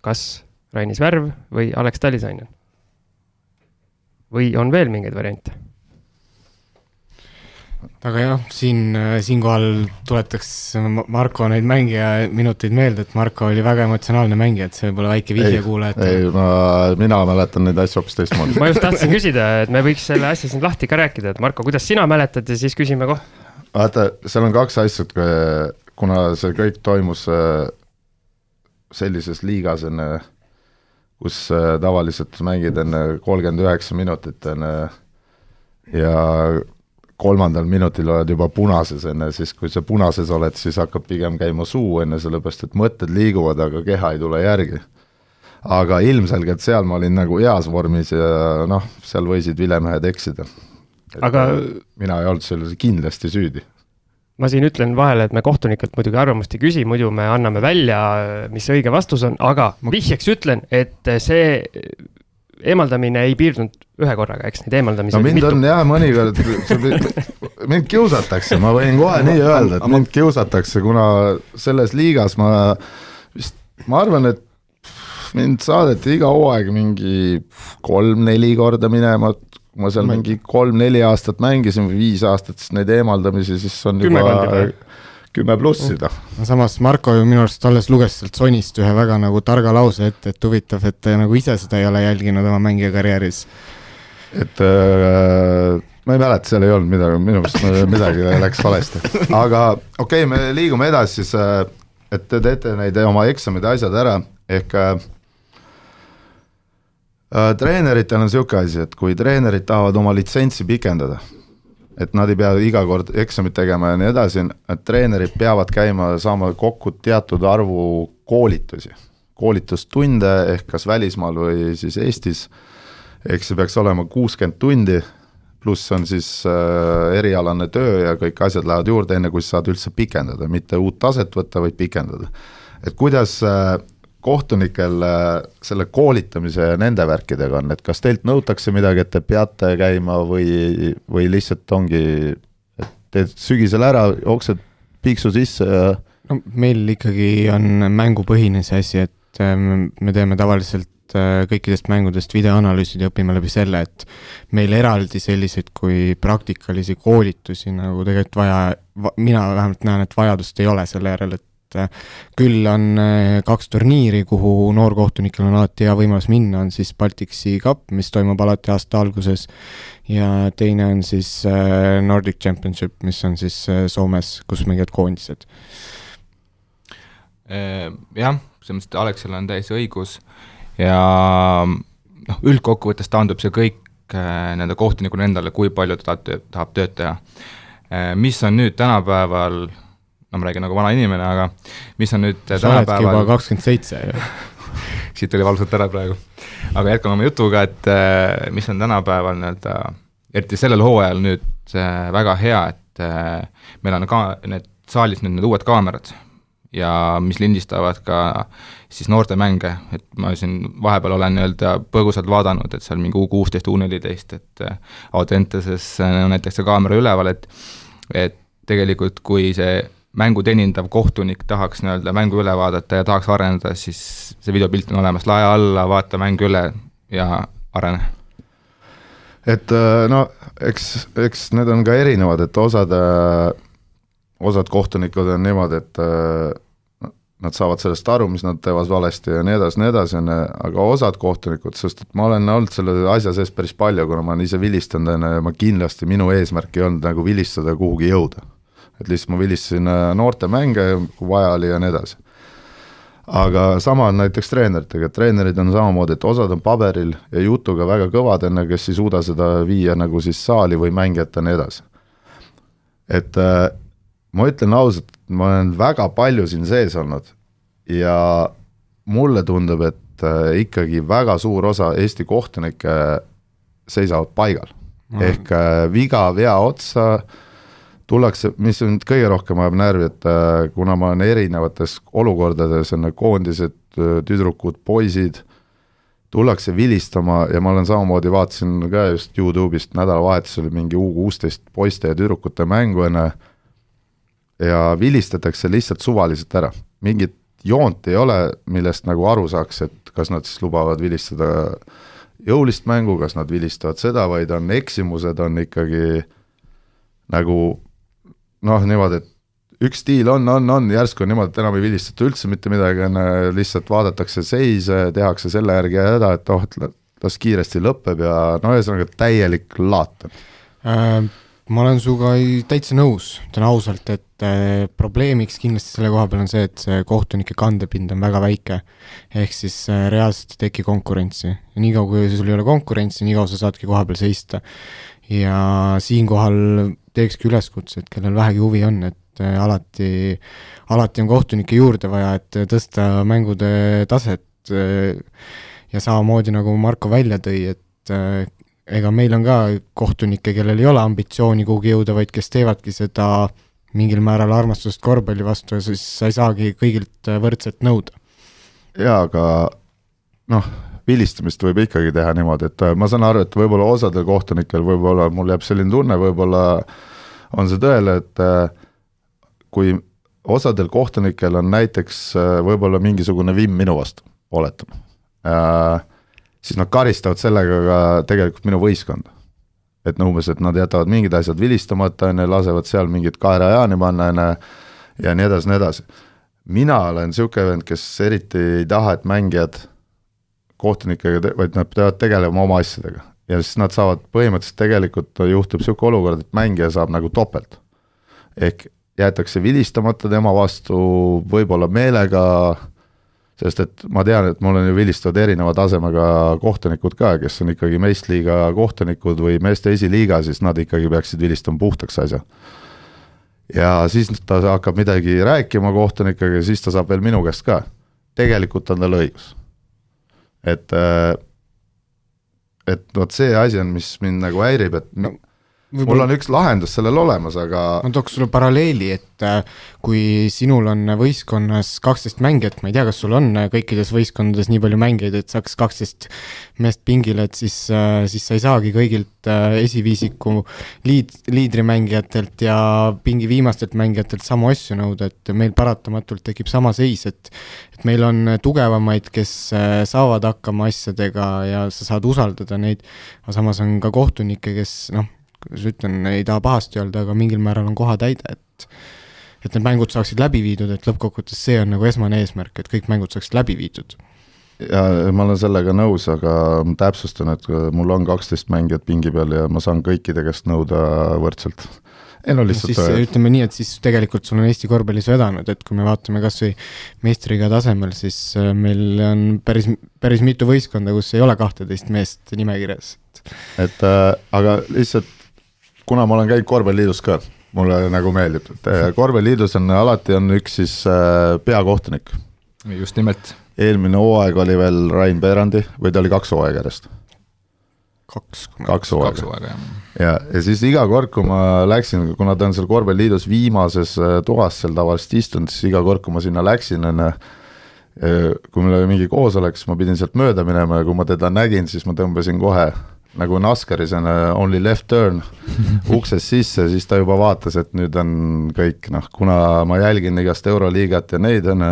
kas Rainis Värv või Alex Talisainen? või on veel mingeid variante? Aga jah, siin, äh, siinkohal tuletaks Marko neid mängija minuteid meelde, et Marko oli väga emotsionaalne mängija, et see võib olla väike vihje kuulajatele. ei, ma, mina mäletan neid asju hoopis teistmoodi ma just tahtsin küsida, et me võiks selle asja siin lahti ka rääkida, et Marko, kuidas sina mäletad ja siis küsime kohe. vaata, seal on kaks asja, kuna see kõik toimus äh, sellises liigas enne, kus äh, tavaliselt mängid enne kolmkümmend üheksa minutit enne ja kolmandal minutil oled juba punases enne, siis kui sa punases oled, siis hakkab pigem käima suu enne, sellepärast et mõtted liiguvad, aga keha ei tule järgi. aga ilmselgelt seal ma olin nagu heas vormis ja noh, seal võisid vilemehed eksida. aga mina ei olnud selles kindlasti süüdi ma siin ütlen vahele, et me kohtunikelt muidugi arvamust ei küsi, muidu me anname välja, mis õige vastus on, aga vihjeks ütlen, et see eemaldamine ei piirdunud ühe korraga, eks neid eemaldamisi no mind mitu. on jah, mõnikord, mind kiusatakse, ma võin kohe nii öelda, et mind kiusatakse, kuna selles liigas ma vist, ma arvan, et mind saadeti iga hooaeg mingi kolm-neli korda minema, kui ma seal mingi kolm-neli aastat mängisin või viis aastat, siis neid eemaldamisi, siis on juba kümme plussi noh. no samas Marko ju minu arust alles luges sealt Sonist ühe väga nagu targa lause ette, et huvitav, et ta nagu ise seda ei ole jälginud oma mängija karjääris. Et äh, ma ei mäleta, seal ei olnud midagi, minu meelest midagi läks valesti, aga okei okay,, me liigume edasi siis, äh, et te teete neid oma eksamid ja asjad ära, ehk äh, äh, treeneritel on niisugune asi, et kui treenerid tahavad oma litsentsi pikendada, et nad ei pea iga kord eksamit tegema ja nii edasi, et treenerid peavad käima, saama kokku teatud arvu koolitusi, koolitustunde ehk kas välismaal või siis Eestis, ehk see peaks olema kuuskümmend tundi, pluss on siis äh, erialane töö ja kõik asjad lähevad juurde, enne kui sa saad üldse pikendada, mitte uut taset võtta, vaid pikendada. et kuidas äh, kohtunikel äh, selle koolitamise ja nende värkidega on, et kas teilt nõutakse midagi, et te peate käima või, või lihtsalt ongi, et teed sügisel ära, jooksed piiksu sisse ja no meil ikkagi on mängupõhine see asi, et ähm, me teeme tavaliselt äh, kõikidest mängudest videoanalüüsid ja õpime läbi selle, et meil eraldi selliseid kui praktikalisi koolitusi nagu tegelikult vaja, mina vähemalt näen, et vajadust ei ole selle järele, et äh, küll on äh, kaks turniiri, kuhu noorkohtunikel on alati hea võimalus minna, on siis Baltic Sea Cup, mis toimub alati aasta alguses, ja teine on siis Nordic Championship, mis on siis Soomes, kus mängivad koondised. Jah, selles mõttes, et Alexel on täiesti õigus ja noh, üldkokkuvõttes taandub see kõik äh, nende kohtunikule endale, kui palju ta tahab tahab tööd teha. mis on nüüd tänapäeval, no ma räägin nagu vana inimene, aga mis on nüüd sa oledki juba tänapäeval, kakskümmend seitse ju. siit tuli valusalt ära praegu, aga jätkame oma jutuga, et äh, mis on tänapäeval nii-öelda, eriti sellel hooajal nüüd äh, väga hea, et äh, meil on ka need saalis nüüd need uued kaamerad ja mis lindistavad ka siis noortemänge, et ma siin vahepeal olen nii-öelda põgusalt vaadanud, et seal mingi U kuusteist, U neliteist, et äh, Audenteses on näiteks see kaamera üleval, et et tegelikult, kui see mängu teenindav kohtunik tahaks nii-öelda mängu üle vaadata ja tahaks areneda, siis see videopilt on olemas, lae alla, vaata mäng üle ja arene. et äh, no eks, eks need on ka erinevad, et osad, osad kohtunikud on niimoodi, et äh, nad saavad sellest aru, mis nad teevad valesti ja nii edasi, nii edasi, on ju, aga osad kohtunikud, sest et ma olen olnud selle asja sees päris palju, kuna ma olen ise vilistanud, on ju, ja ma kindlasti, minu eesmärk ei olnud nagu vilistada kuhugi jõuda. et lihtsalt ma vilistasin äh, noorte mänge, kui vaja oli ja nii edasi. aga sama on näiteks treeneritega, treenerid on samamoodi, et osad on paberil ja jutuga väga kõvad, on ju, kes ei suuda seda viia nagu siis saali või mängijate ja nii edasi. et äh, ma ütlen ausalt, ma olen väga palju siin sees olnud ja mulle tundub, et äh, ikkagi väga suur osa Eesti kohtunikke seisavad paigal mm.. ehk äh, viga vea otsa tullakse, mis mind kõige rohkem ajab närvi, et äh, kuna ma olen erinevates olukordades, on need koondised, tüdrukud, poisid, tullakse vilistama ja ma olen samamoodi, vaatasin ka just Youtube'ist nädalavahetusel mingi U kuusteist poiste ja tüdrukute mängu enne ja vilistatakse lihtsalt suvaliselt ära, mingit joont ei ole, millest nagu aru saaks, et kas nad siis lubavad vilistada jõulist mängu, kas nad vilistavad seda, vaid on eksimused, on ikkagi nagu noh, niimoodi, et üks stiil on, on, on, järsku on niimoodi, et enam ei vilistata üldse mitte midagi, on lihtsalt vaadatakse seise, tehakse selle järgi häda, et oh, et las kiiresti lõpeb ja no ühesõnaga täielik laat on. Äh, ma olen sinuga täitsa nõus, ütlen ausalt, et äh, probleemiks kindlasti selle koha peal on see, et see kohtunike kandepind on väga väike. ehk siis äh, reaalselt ei teki konkurentsi ja niikaua, kui sul ei ole konkurentsi, niikaua sa saadki koha peal seista. ja siinkohal teekski üleskutse, et kellel vähegi huvi on, et äh, alati, alati on kohtunikke juurde vaja, et tõsta mängude taset äh, ja samamoodi, nagu Marko välja tõi, et äh, ega meil on ka kohtunikke, kellel ei ole ambitsiooni kuhugi jõuda, vaid kes teevadki seda mingil määral armastusest korvpalli vastu ja siis sa ei saagi kõigilt äh, võrdselt nõuda. jaa, aga noh, vilistamist võib ikkagi teha niimoodi, et äh, ma saan aru, et võib-olla osadel kohtunikel võib-olla, mul jääb selline tunne, võib-olla on see tõele, et äh, kui osadel kohtunikel on näiteks äh, võib-olla mingisugune vimm minu vastu, oletame, siis nad karistavad sellega ka tegelikult minu võistkonda. et no umbes, et nad jätavad mingid asjad vilistamata, on ju, lasevad seal mingit kaerajaani panna, on ju, ja nii edasi, nii edasi. mina olen niisugune vend, kes eriti ei taha, et mängijad kohtunikega, vaid nad peavad tegelema oma asjadega. ja siis nad saavad, põhimõtteliselt tegelikult juhtub niisugune olukord, et mängija saab nagu topelt. ehk jäetakse vilistamata tema vastu, võib-olla meelega sest et ma tean, et mul on ju vilistavad erineva tasemega kohtunikud ka, kes on ikkagi meistriliiga kohtunikud või meeste esiliiga, siis nad ikkagi peaksid vilistama puhtaks asja. ja siis ta hakkab midagi rääkima kohtunikega ja siis ta saab veel minu käest ka. tegelikult on tal õigus. et, äh, et vot see asi on, mis mind nagu häirib, et no, mul on üks lahendus sellele olemas, aga ma tooks sulle paralleeli, et äh, kui sinul on võistkonnas kaksteist mängijat, ma ei tea, kas sul on äh, kõikides võistkondades nii palju mängijaid, et saaks kaksteist meest pingile, et siis, äh, siis sa ei saagi kõigilt esiviisiku liid, liidrimängijatelt ja pingi viimastelt mängijatelt samu asju nõuda, et meil paratamatult tekib sama seis, et et meil on tugevamaid, kes saavad hakkama asjadega ja sa saad usaldada neid, aga samas on ka kohtunikke, kes noh, kuidas ütlen, ei taha pahasti öelda, aga mingil määral on kohatäide, et et need mängud saaksid läbi viidud, et lõppkokkuvõttes see on nagu esmane eesmärk, et kõik mängud saaksid läbi viidud. ja ma olen sellega nõus, aga täpsustan, et mul on kaksteist mängijat pingi peal ja ma saan kõikide käest nõuda võrdselt ei no lihtsalt no siis ütleme nii, et siis tegelikult sul on Eesti korvpallis vedanud, et kui me vaatame kas või meistriga tasemel, siis äh, meil on päris, päris mitu võistkonda, kus ei ole kahteteist meest nimekirjas. et äh, aga lihtsalt kuna ma olen käinud korvpalliliidus ka, mulle nagu meeldib, et äh, korvpalliliidus on alati on üks siis äh, peakohtunik. just nimelt. eelmine hooaeg oli veel Rain Peerandi või ta oli kaks hooaega järjest? kaks. kaks hooaega, jah. ja, ja siis iga kord, kui ma läksin, kuna ta on seal korvpalliliidus viimases äh, toas seal tavaliselt istunud, siis iga kord, kui ma sinna läksin, on kui meil oli mingi koosolek, siis ma pidin sealt mööda minema ja kui ma teda nägin, siis ma tõmbasin kohe nagu NASCARis on uh, only left turn uksest sisse, siis ta juba vaatas, et nüüd on kõik noh, kuna ma jälgin igast Euroliigat ja neid on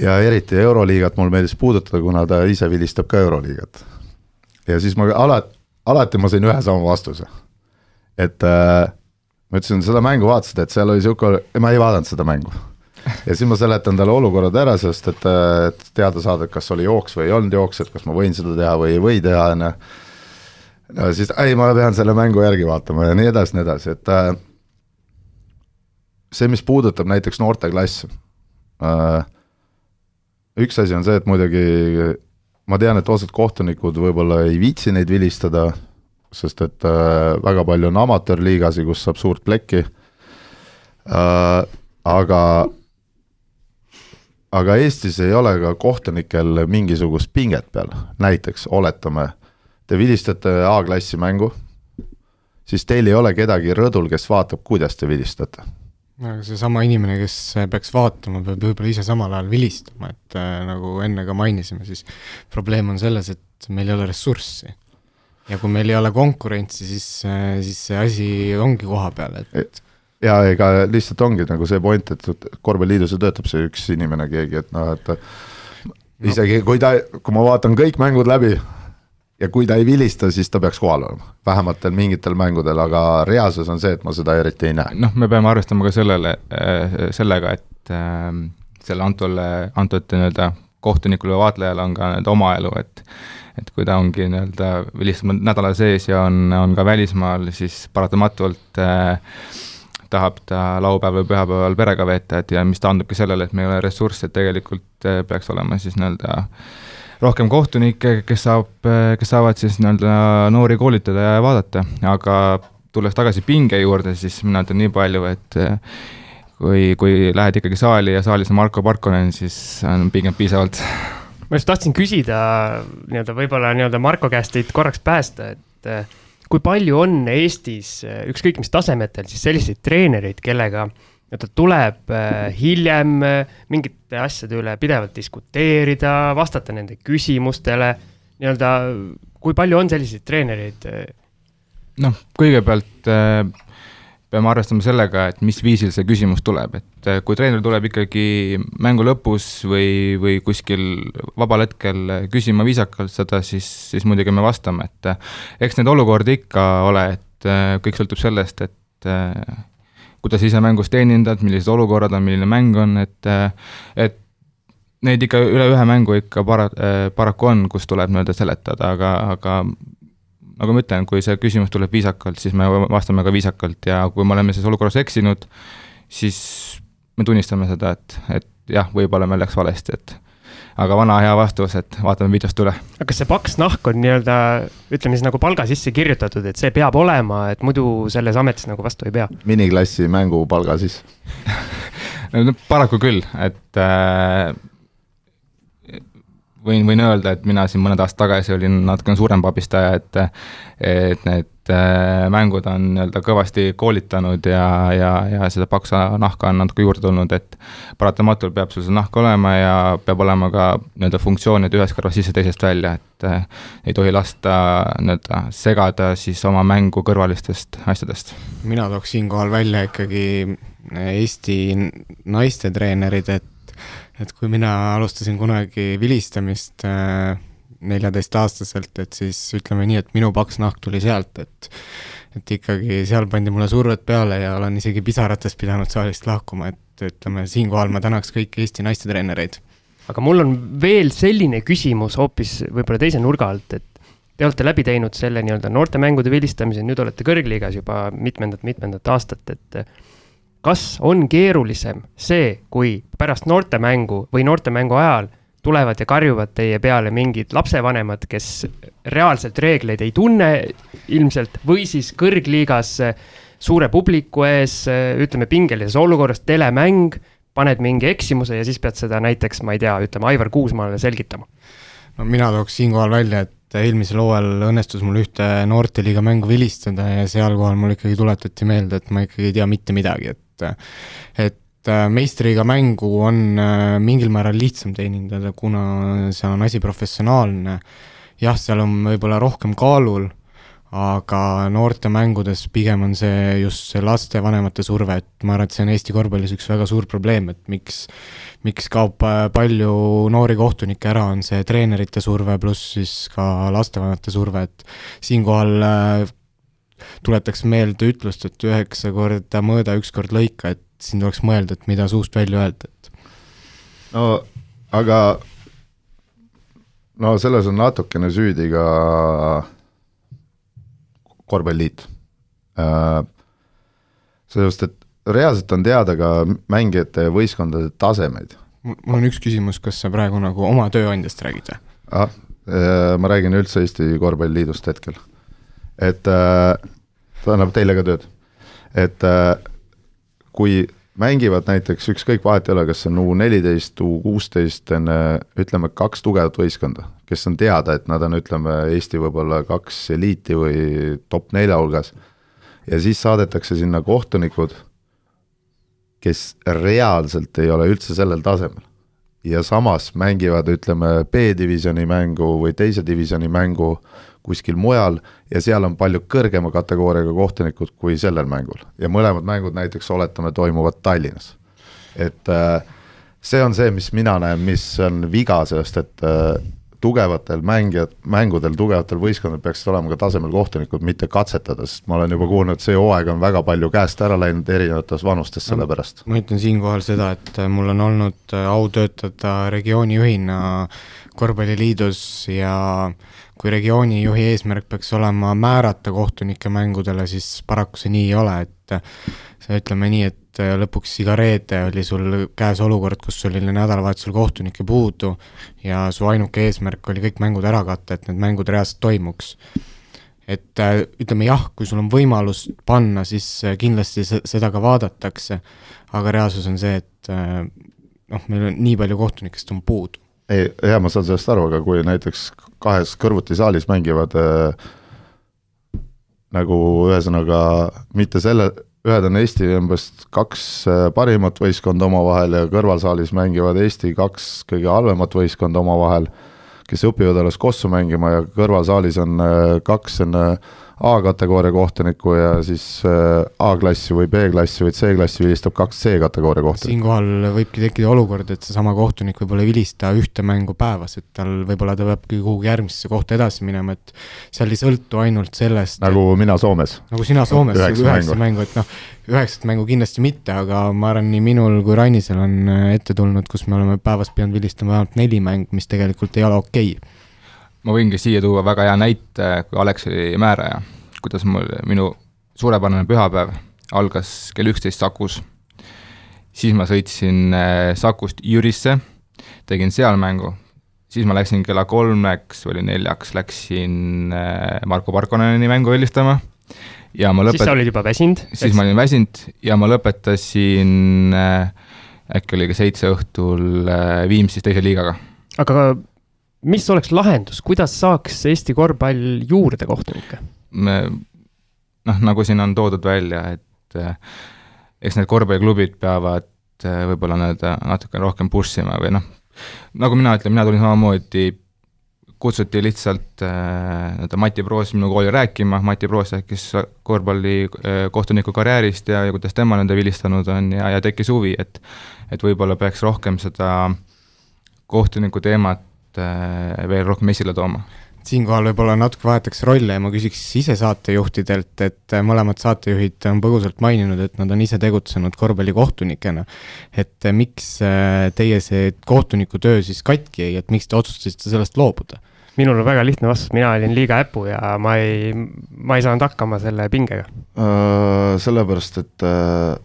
ja eriti Euroliigat mul meeldis puudutada, kuna ta ise vilistab ka Euroliigat. ja siis ma alati, alati ma sain ühe sama vastuse. et äh, ma ütlesin, seda mängu vaatasid, et seal oli sihuke, ma ei vaadanud seda mängu ja siis ma seletan talle olukorrad ära, sest et, et teada saada, et kas oli jooks või ei olnud jooks, et kas ma võin seda teha või ei või teha, on ju. no siis, ei, ma pean selle mängu järgi vaatama ja nii edasi, nii edasi, et äh, see, mis puudutab näiteks noorteklassi äh,, üks asi on see, et muidugi ma tean, et osad kohtunikud võib-olla ei viitsi neid vilistada, sest et äh, väga palju on amatöörliigasi, kus saab suurt plekki äh,, aga aga Eestis ei ole ka kohtunikel mingisugust pinget peal, näiteks oletame, te vilistate A-klassi mängu, siis teil ei ole kedagi rõdul, kes vaatab, kuidas te vilistate. aga seesama inimene, kes peaks vaatama, peab võib-olla ise samal ajal vilistama, et äh, nagu enne ka mainisime, siis probleem on selles, et meil ei ole ressurssi. ja kui meil ei ole konkurentsi, siis, äh, siis see asi ongi koha peal, et et ja ega lihtsalt ongi nagu see point, et korvpalliliidus ju töötab see üks inimene keegi, et noh, et isegi kui ta, kui ma vaatan kõik mängud läbi ja kui ta ei vilista, siis ta peaks kohal olema, vähemalt mingitel mängudel, aga reaalsus on see, et ma seda eriti ei näe. noh, me peame arvestama ka sellele, sellega, et äh, selle antule, antud nii-öelda kohtunikul või vaatlejal on ka nii-öelda oma elu, et et kui ta ongi nii-öelda vilistab nädala sees ja on, on ka välismaal, siis paratamatult äh, tahab ta laupäeval või pühapäeval perega veeta, et ja mis taandubki sellele, et meil ei ole ressursse, et tegelikult eh, peaks olema siis nii-öelda rohkem kohtunikke, kes saab, eh, kes saavad siis nii-öelda noori koolitada ja vaadata, aga tulles tagasi pinge juurde, siis mina ütlen nii palju, et eh, kui, kui lähed ikkagi saali ja saalis on Marko Parkonen, siis on pinget piisavalt. ma just tahtsin küsida nii-öelda võib-olla nii-öelda Marko käest teid korraks päästa, et kui palju on Eestis ükskõik mis tasemetel siis selliseid treenereid, kellega nii-öelda tuleb äh, hiljem äh, mingite asjade üle pidevalt diskuteerida, vastata nende küsimustele, nii-öelda kui palju on selliseid treenereid? noh, kõigepealt peame arvestama sellega, et mis viisil see küsimus tuleb, et äh, kui treener tuleb ikkagi mängu lõpus või, või kuskil vabal hetkel küsima viisakalt seda, siis, siis muidugi me vastame, et äh, eks neid olukordi ikka ole, et äh, kõik sõltub sellest, et kuidas ise mängus teenindad, millised olukorrad on, milline mäng on, et, et neid ikka üle ühe mängu ikka para-, paraku on, kus tuleb nii-öelda seletada, aga, aga nagu ma ütlen, kui see küsimus tuleb viisakalt, siis me vastame ka viisakalt ja kui me oleme selles olukorras eksinud, siis me tunnistame seda, et, et jah, võib-olla meil läks valesti, et aga vana hea vastus, et vaatame videost üle. aga kas see paks nahk on nii-öelda, ütleme siis nagu palga sisse kirjutatud, et see peab olema, et muidu selles ametis nagu vastu ei pea? miniklassi mängupalga siis no paraku küll, et äh, võin, võin öelda, et mina siin mõned aastad tagasi olin natukene suurem pabistaja, et et need äh, mängud on nii-öelda kõvasti koolitanud ja, ja, ja seda paksa nahka on natuke juurde tulnud, et paratamatult peab sul see nahk olema ja peab olema ka nii-öelda funktsioonid ühest kõrvast sisse, teisest välja, et äh, ei tohi lasta nii-öelda segada siis oma mängu kõrvalistest asjadest. mina tooks siinkohal välja ikkagi Eesti naiste treenerid, et et kui mina alustasin kunagi vilistamist äh, neljateistaastaselt, et siis ütleme nii, et minu paks nahk tuli sealt, et et ikkagi seal pandi mulle survet peale ja olen isegi pisarates pidanud saalist lahkuma, et ütleme, siinkohal ma tänaks kõiki Eesti naistetreenereid. aga mul on veel selline küsimus hoopis võib-olla teise nurga alt, et te olete läbi teinud selle nii-öelda noortemängude vilistamise, nüüd olete kõrgliigas juba mitmendat-mitmendat aastat, et kas on keerulisem see, kui pärast noortemängu või noortemängu ajal tulevad ja karjuvad teie peale mingid lapsevanemad, kes reaalselt reegleid ei tunne ilmselt, või siis kõrgliigas suure publiku ees, ütleme pingelises olukorras, telemäng, paned mingi eksimuse ja siis pead seda näiteks, ma ei tea, ütleme Aivar Kuusmaale selgitama. no mina tooks siinkohal välja, et eelmisel hooajal õnnestus mul ühte noorteliiga mängu vilistada ja seal kohal mul ikkagi tuletati meelde, et ma ikkagi ei tea mitte midagi, et et, et äh, meistriga mängu on äh, mingil määral lihtsam teenindada, kuna seal on asi professionaalne. jah, seal on võib-olla rohkem kaalul, aga noortemängudes pigem on see just see lastevanemate surve, et ma arvan, et see on Eesti korvpallis üks väga suur probleem, et miks, miks kaob äh, palju noori kohtunikke ära, on see treenerite surve pluss siis ka lastevanemate surve, et siinkohal tuletaks meelde ütlust, et üheksa korda mõõda, üks kord lõika, et siin tuleks mõelda, et mida suust välja öelda, et. no aga no selles on natukene süüdi ka korvpalliliit. Äh, sellepärast, et reaalselt on teada ka mängijate ja võistkondade tasemeid. mul on üks küsimus, kas sa praegu nagu oma tööandjast räägid või? ah, ma räägin üldse Eesti Korvpalliliidust hetkel et äh, ta annab teile ka tööd. et äh, kui mängivad näiteks ükskõik, vahet ei ole, kas on U neliteist, U kuusteist, on ütleme, kaks tugevat võistkonda, kes on teada, et nad on, ütleme, Eesti võib-olla kaks eliiti või top nelja hulgas, ja siis saadetakse sinna kohtunikud, kes reaalselt ei ole üldse sellel tasemel. ja samas mängivad, ütleme, B-divisjoni mängu või teise divisjoni mängu kuskil mujal ja seal on palju kõrgema kategooriaga kohtunikud kui sellel mängul. ja mõlemad mängud näiteks oletame, toimuvad Tallinnas. et äh, see on see, mis mina näen, mis on viga, sest et äh, tugevatel mängijad, mängudel, tugevatel võistkondadel peaksid olema ka tasemel kohtunikud, mitte katsetada, sest ma olen juba kuulnud, et see hooaeg on väga palju käest ära läinud erinevates vanustes selle pärast. ma ütlen siinkohal seda, et mul on olnud au töötada regioonijuhina korvpalliliidus ja kui regioonijuhi eesmärk peaks olema määrata kohtunikke mängudele, siis paraku see nii ei ole, et ütleme nii, et lõpuks iga reede oli sul käes olukord, kus sul oli nädalavahetusel kohtunikke puudu ja su ainuke eesmärk oli kõik mängud ära katta, et need mängud reaalselt toimuks. et ütleme jah, kui sul on võimalus panna, siis kindlasti seda ka vaadatakse, aga reaalsus on see, et noh, meil on nii palju kohtunikest on puudu ei, jaa, ma saan sellest aru, aga kui näiteks kahes kõrvuti saalis mängivad äh, nagu ühesõnaga mitte selle, ühed on Eesti umbes kaks äh, parimat võistkonda omavahel ja kõrvalsaalis mängivad Eesti kaks kõige halvemat võistkonda omavahel, kes õpivad alles kossu mängima ja kõrvalsaalis on äh, kaks on äh, A-kategooria kohtuniku ja siis äh, A-klassi või B-klassi või C-klassi vilistab kaks C-kategooria kohtunikku. siinkohal võibki tekkida olukord, et seesama kohtunik võib-olla ei vilista ühte mängu päevas, et tal võib-olla ta peabki kuhugi järgmisesse kohta edasi minema, et seal ei sõltu ainult sellest nagu mina Soomes. nagu sina Soomes, Üheksa üheksa mängu. mängu, et noh, üheksat mängu kindlasti mitte, aga ma arvan, nii minul kui Rannisel on äh, ette tulnud, kus me oleme päevas pidanud vilistama vähemalt neli mängu, mis tegelikult ei ole okei okay. Ma võingi siia tuua väga hea näite, kui Alex oli määraja, kuidas mul, minu suurepärane pühapäev algas kell üksteist Sakus. siis ma sõitsin äh, Sakust Jürisse, tegin seal mängu, siis ma läksin kella kolmeks või neljaks, läksin äh, Marko Parkoneni mängu helistama ja ma siis sa lõpet-, olid juba väsinud. siis ma olin väsinud ja ma lõpetasin äh, äkki oli ka seitse õhtul Viimsis teise liigaga aga mis oleks lahendus, kuidas saaks Eesti korvpall juurde kohtunikke? me noh, nagu siin on toodud välja, et eh, eks need korvpalliklubid peavad eh, võib-olla nii-öelda natuke rohkem push ima või noh, nagu mina ütlen, mina tulin samamoodi, kutsuti lihtsalt eh, nii-öelda Mati Proos minu kooli rääkima, Mati Proos rääkis korvpalli eh, kohtuniku karjäärist ja, ja kuidas tema nende vilistanud on ja, ja tekkis huvi, et et võib-olla peaks rohkem seda kohtuniku teemat eh, veel rohkem esile tooma siinkohal võib-olla natuke vahetaks rolle ja ma küsiks ise saatejuhtidelt, et äh, mõlemad saatejuhid on põgusalt maininud, et nad on ise tegutsenud korvpallikohtunikena. et äh, miks äh, teie see kohtuniku töö siis katki jäi, et miks te otsustasite sellest loobuda? minul on väga lihtne vastus, mina olin liiga äpu ja ma ei, ma ei saanud hakkama selle pingega. Äh, sellepärast, et äh,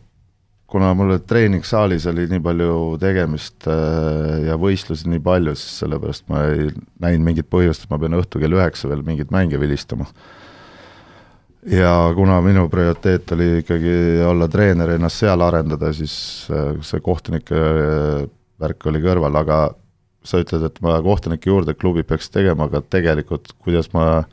kuna mul treeningsaalis oli nii palju tegemist äh, ja võistlusi nii palju, siis sellepärast ma ei näinud mingit põhjust, et ma pean õhtul kell üheksa veel mingeid mänge vilistama. ja kuna minu prioriteet oli ikkagi olla treener, ennast seal arendada, siis äh, see kohtunike äh, värk oli kõrval, aga sa ütled, et ma kohtunike juurde klubi peaks tegema, aga tegelikult kuidas ma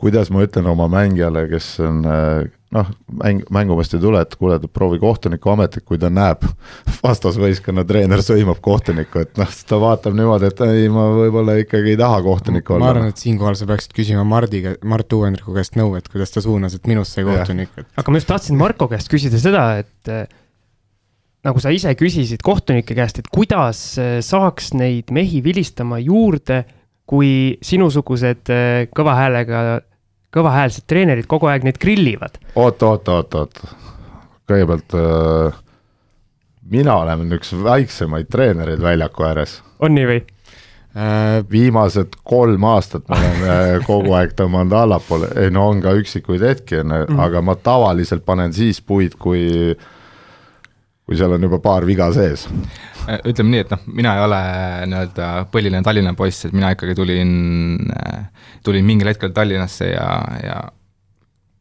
kuidas ma ütlen oma mängijale, kes on äh, noh, mäng, mängumeest ei tule, et kuule, proovi kohtuniku ametit, kui ta näeb vastasvõistkonna treener sõimab kohtunikku, et noh, siis ta vaatab niimoodi, et ei, ma võib-olla ikkagi ei taha kohtunik ma olla. arvan, et siinkohal sa peaksid küsima Mardi, Mart Uuendriku käest nõu, et kuidas ta suunas, et minust sai kohtunik, et aga ma just tahtsin Marko käest küsida seda, et eh, nagu sa ise küsisid kohtunike käest, et kuidas eh, saaks neid mehi vilistama juurde, kui sinusugused eh, kõva häälega, kõvahäälsed treenerid kogu aeg neid grillivad. oot, oot, oot, oot, kõigepealt äh, mina olen üks väiksemaid treenereid väljaku ääres on nii või? äh, viimased kolm aastat ma olen äh, kogu aeg tõmmanud allapoole, ei no on ka üksikuid hetki, onju, Mhm. aga ma tavaliselt panen siis puid, kui kui seal on juba paar viga sees. Äh, ütleme nii, et noh, mina ei ole nii-öelda põhiline Tallinna poiss, et mina ikkagi tulin, tulin mingil hetkel Tallinnasse ja, ja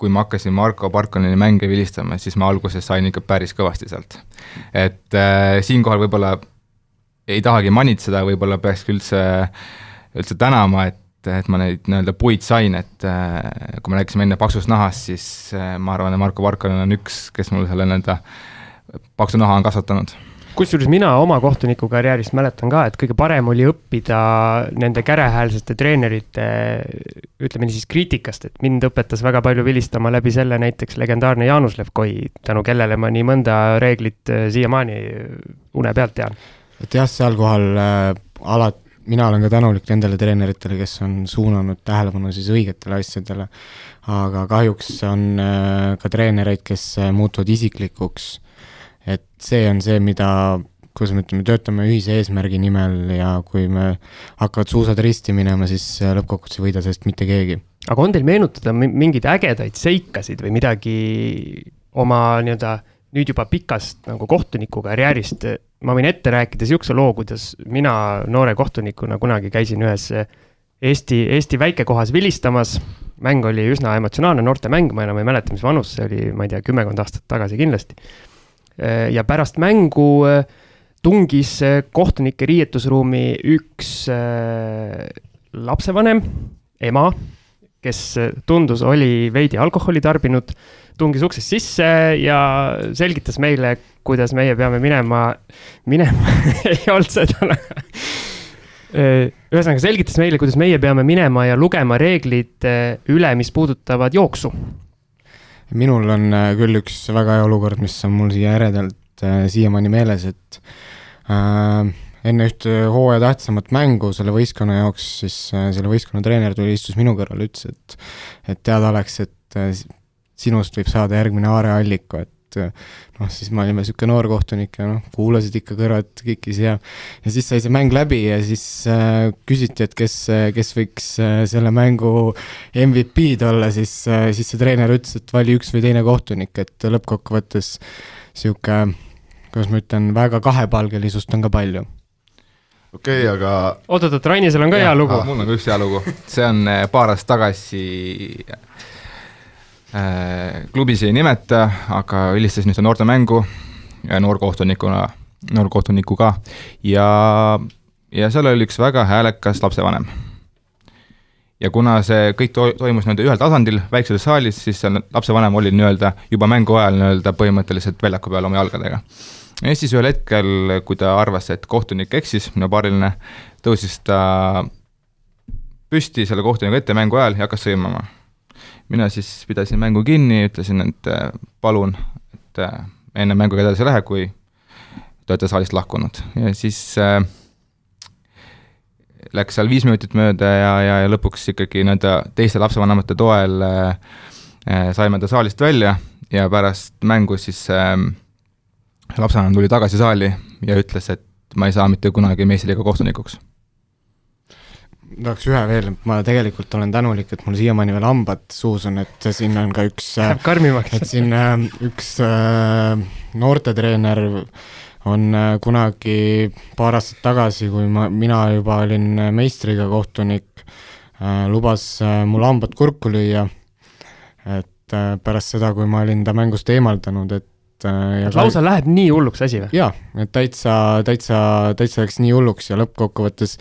kui ma hakkasin Marko Parkoneni mänge vilistama, siis ma alguses sain ikka päris kõvasti sealt. et äh, siinkohal võib-olla ei tahagi manitseda, võib-olla peakski üldse, üldse tänama, et et ma neid nii-öelda puid sain, et äh, kui me rääkisime enne paksust nahast, siis äh, ma arvan, et Marko Parkonen on üks, kes mul selle nii-öelda paksu naha on kasvatanud kusjuures mina oma kohtunikukarjäärist mäletan ka, et kõige parem oli õppida nende kärehäälsete treenerite, ütleme siis kriitikast, et mind õpetas väga palju vilistama läbi selle näiteks legendaarne Jaanus Levkoi, tänu kellele ma nii mõnda reeglit eh, siiamaani une pealt tean. et jah, sealkohal äh, alati, mina olen ka tänulik nendele treeneritele, kes on suunanud tähelepanu siis õigetele asjadele, aga kahjuks on äh, ka treenereid, kes äh, muutuvad isiklikuks, et see on see, mida kuidas me ütleme, töötame ühise eesmärgi nimel ja kui me hakkavad suusad risti minema, siis äh, lõppkokkuvõttes ei võida sellest mitte keegi. aga on teil meenutada mi- mingeid ägedaid seikasid või midagi oma nii-öelda nüüd juba pikast nagu kohtunikukarjäärist, ma võin ette rääkida sihukese loo, kuidas mina noore kohtunikuna kunagi käisin ühes Eesti, Eesti väikekohas vilistamas. mäng oli üsna emotsionaalne noortemäng, ma enam ei mäleta, mis vanus see oli, ma ei tea, kümmekond aastat tagasi kindlasti. Ja pärast mängu äh, tungis äh, kohtunike riietusruumi üks äh, lapsevanem, ema, kes äh, tundus, oli veidi alkoholi tarbinud, tungis uksest sisse ja selgitas meile, kuidas meie peame minema, minema ei olnud seda ühesõnaga selgitas meile, kuidas meie peame minema ja lugema reeglid äh, üle, mis puudutavad jooksu. Minul on äh, küll üks väga hea olukord, mis on mul siia äredalt äh, siiamaani meeles, et äh, enne ühte hooaja tähtsamat mängu selle võistkonna jaoks, siis äh, selle võistkonna treener tuli, istus minu kõrval, ütles, et et teada oleks, et äh, sinust võib saada järgmine Aare Alliku, et noh, siis me olime niisugune noor kohtunik ja noh, kuulasid ikka kõrvad kikis ja ja siis sai see mäng läbi ja siis äh, küsiti, et kes, kes võiks äh, selle mängu MVP-d olla, siis äh,, siis see treener ütles, et vali üks või teine kohtunik, et lõppkokkuvõttes niisugune, kuidas ma ütlen, väga kahepalgelisust on ka palju. Okei okay,, aga oot-oot-oot, Rainisel on ka hea lugu. mul on ka üks hea lugu, see on paar aastat tagasi klubis ei nimeta, aga helistasin ühte noortemängu noorkohtunikuna, noorkohtunikuga ja, ja seal oli üks väga häälekas lapsevanem. ja kuna see kõik to-, toimus nii-öelda ühel tasandil, väikses saalis, siis seal lapsevanem oli nii-öelda juba mängu ajal nii-öelda põhimõtteliselt väljaku peal oma jalgadega ja siis ühel hetkel, kui ta arvas, et kohtunik eksis, minu paariline, tõusis ta püsti selle kohtuniku ette mängu ajal ja hakkas sõimama. Mina siis pidasin mängu kinni, ütlesin, et äh, palun, et äh, enne mänguga edasi ei lähe, kui te olete saalist lahkunud ja siis äh, läks seal viis minutit mööda ja, ja, ja lõpuks ikkagi nii-öelda teiste lapsevanemate toel äh, äh, saime ta saalist välja ja pärast mängu siis äh, lapsevanem tuli tagasi saali ja ütles, et ma ei saa mitte kunagi meistriliiga kohtunikuks. Tahaks ühe veel, ma tegelikult olen tänulik, et mul siiamaani veel hambad suus on, et siin on ka üks Läheb karmimaks. et siin äh, üks äh, noortetreener on äh, kunagi paar aastat tagasi, kui ma, mina juba olin meistriga kohtunik, lubas mul hambad kurku lüüa, et pärast seda, kui ma olin ta mängust eemaldanud, et et äh, lausa ka... läheb nii hulluks asi või? jaa, et täitsa, täitsa, täitsa läks nii hulluks ja lõppkokkuvõttes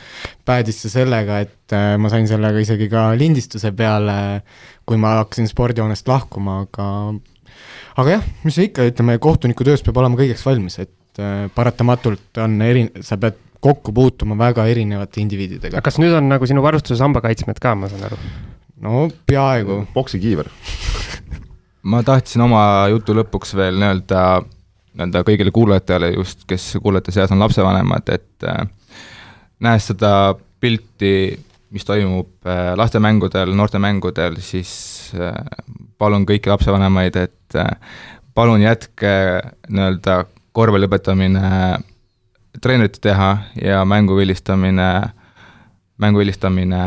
päädis see sellega, et äh, ma sain sellega isegi ka lindistuse peale, kui ma hakkasin spordihoonest lahkuma, aga aga jah, mis sa ikka, ütleme, kohtuniku töös peab olema kõigeks valmis, et äh, paratamatult on eri, sa pead kokku puutuma väga erinevate indiviididega. kas nüüd on nagu sinu varustuses hambakaitsmed ka, ma saan aru? no peaaegu. poksikiiver ma tahtsin oma jutu lõpuks veel nii-öelda, nii-öelda kõigile kuulajatele just, kes kuulajate seas on lapsevanemad, et äh, nähes seda pilti, mis toimub äh, lastemängudel, noortemängudel, siis äh, palun kõiki lapsevanemaid, et äh, palun jätke nii-öelda korvpalli õpetamine treenerite teha ja mängu vilistamine, mängu vilistamine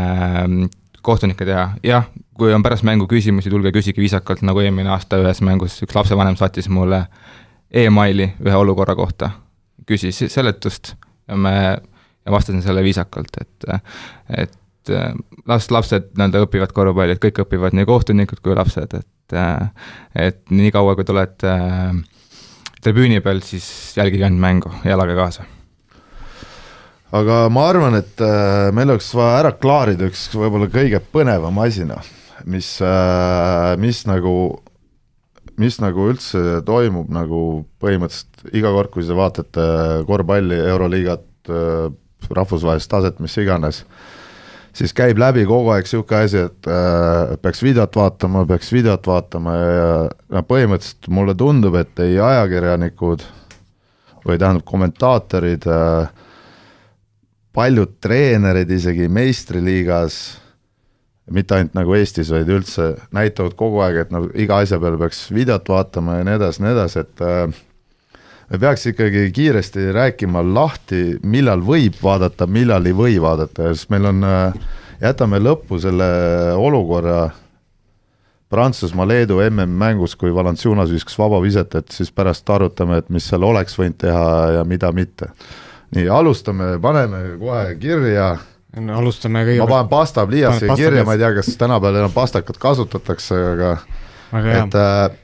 kohtunike teha, jah, kui on pärast mängu küsimusi, tulge küsige viisakalt, nagu eelmine aasta ühes mängus üks lapsevanem saatis mulle emaili ühe olukorra kohta, küsis seletust ja me, ja vastasin sellele viisakalt, et, et las lapsed nii-öelda õpivad korvpalli, et kõik õpivad, nii kohtunikud kui lapsed, et et niikaua, kui te olete tribüüni peal, siis jälgige ainult mängu ja elage kaasa. Aga ma arvan, et äh, meil oleks vaja ära klaarida üks võib-olla kõige põnevam asi, noh, mis, äh, mis nagu, mis nagu üldse toimub nagu põhimõtteliselt iga kord, kui te vaatate korvpalli, Euroliigat, äh, rahvusvahelist taset, mis iganes, siis käib läbi kogu aeg niisugune asi, et äh, peaks videot vaatama, peaks videot vaatama ja no põhimõtteliselt mulle tundub, et ei ajakirjanikud või tähendab, kommentaatorid äh, paljud treenerid isegi meistriliigas, mitte ainult nagu Eestis, vaid üldse näitavad kogu aeg, et nagu iga asja peale peaks videot vaatama ja nii edasi, nii edasi, et äh, me peaks ikkagi kiiresti rääkima lahti, millal võib vaadata, millal ei või vaadata, sest meil on äh,, jätame lõppu selle olukorra Prantsusmaa, Leedu MM-mängus, kui Valanciunas viskas vabaviset, et siis pärast arutame, et mis seal oleks võinud teha ja mida mitte nii, alustame, paneme kohe kirja. No alustame kõigepealt. ma panen pasta pliiatsi kirja, ma ei tea, kas tänapäeval enam pastakat kasutatakse, aga, aga et äh,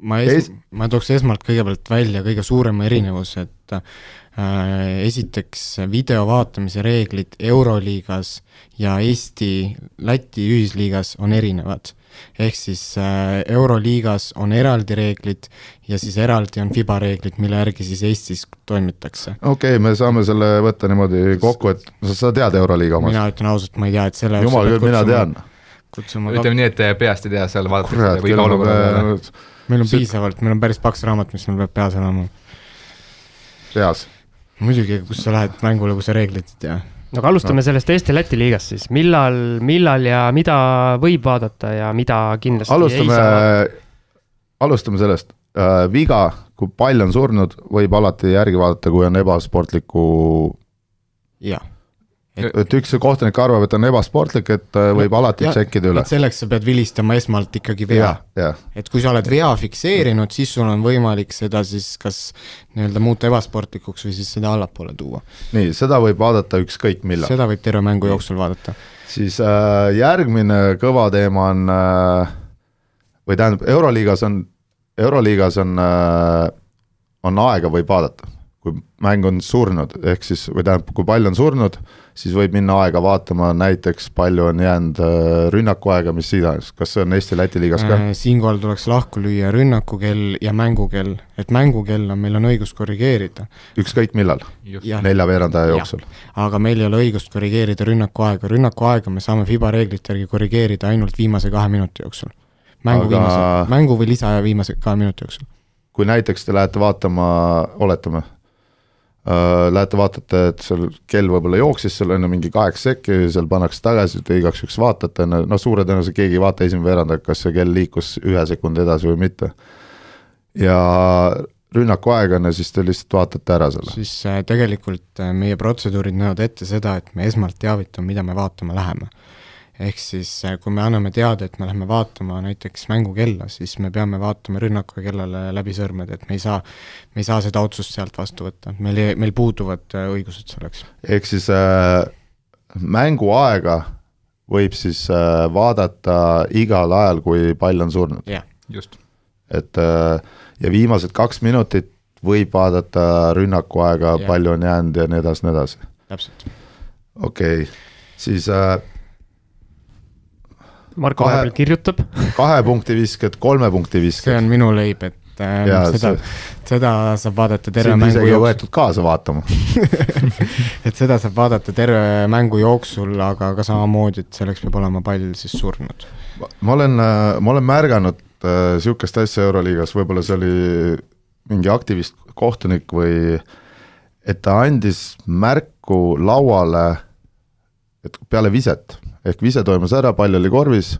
ma es- Es-, ma tooks esmalt kõigepealt välja kõige suurema erinevuse, et äh, esiteks video vaatamise reeglid Euroliigas ja Eesti-Läti ühisliigas on erinevad. Ehk siis äh, Euroliigas on eraldi reeglid ja siis eraldi on FIBA reeglid, mille järgi siis Eestis toimitakse. okei okay,, me saame selle võtta niimoodi kokku, et sa, sa tead Euroliiga omast? mina ütlen ausalt, ma ei tea, et selle jumal küll, mina tean. ütleme nii, et peast ei tea, seal vaadatakse iga pean meil on See- piisavalt, meil on päris paks raamat, mis meil peab peas olema. peas. muidugi, kus sa lähed mängule, kui sa reegleid ei tea. No aga alustame sellest Eesti-Läti liigast siis, millal, millal ja mida võib vaadata ja mida kindlasti alustame ei saa?, alustame sellest äh,, viga, kui pall on surnud, võib alati järgi vaadata, kui on ebasportliku, jah. Et üks kohtunik arvab, et on ebasportlik, et äh, võib alati Ja- tšekkida üle et. selleks sa pead vilistama esmalt ikkagi vea et kui sa oled vea fikseerinud, siis sul on võimalik seda siis kas nii-öelda muuta ebasportlikuks või siis seda allapoole tuua. nii, seda võib vaadata ükskõik millal. seda võib terve mängu jooksul vaadata. siis äh, järgmine kõva teema on äh, või tähendab, Euroliigas on, Euroliigas on äh,, on aega võib vaadata, kui mäng on surnud, ehk siis, või tähendab, kui pall on surnud, siis võib minna aega vaatama näiteks palju on jäänud äh, rünnakuaega, mis iganes, kas see on Eesti-Läti liigas ka? Äh, siinkohal tuleks lahku lüüa rünnakukell ja mängukell, et mängukell on, meil on õigus korrigeerida, ükskõik millal, nelja veerandaja jooksul. aga meil ei ole õigust korrigeerida rünnakuaega, rünnakuaega me saame FIBA reeglite järgi korrigeerida ainult viimase kahe minuti jooksul. mängu Aga- viimase, mängu või lisaaja viimase kahe minuti jooksul. kui näiteks te lähete vaatama, oletame lähete vaatate, et seal kell võib-olla jooksis seal on ju mingi kaheksa sekki, seal pannakse tagasi, te igaks juhuks vaatate, no suure tõenäosusega keegi ei vaata esimene veerand, et kas see kell liikus ühe sekundi edasi või mitte. ja rünnakuaeg on ja siis te lihtsalt vaatate ära selle. siis äh, tegelikult äh, meie protseduurid näevad ette seda, et me esmalt teavitame, mida me vaatama läheme. Ehk siis äh, kui me anname teada, et me läheme vaatama näiteks mängukella, siis me peame vaatama rünnaku kellale läbi sõrmede, et me ei saa, me ei saa seda otsust sealt vastu võtta, meil ei, meil puuduvad äh, õigused selleks. ehk siis äh, mänguaega võib siis äh, vaadata igal ajal, kui pall on surnud. jah, just. et äh, ja viimased kaks minutit võib vaadata rünnakuaega, Jah. palju on jäänud ja nii edasi, nii edasi. täpselt. okei okay., siis äh, Marko Kahe- vahepeal kirjutab, kahe punkti visked, kolme punkti see visked. on minu leib, et äh, Jaa, seda see-, seda saab vaadata terve mängu isegi jooksul, võetud kaasa vaatama. et seda saab vaadata terve mängu jooksul, aga ka samamoodi, et selleks peab olema pall siis surnud. ma olen, ma olen märganud niisugust asja Euroliigas, võib-olla see oli mingi aktivist kohtunik või et ta andis märku lauale, et peale viset, ehk vise toimus ära, pall oli korvis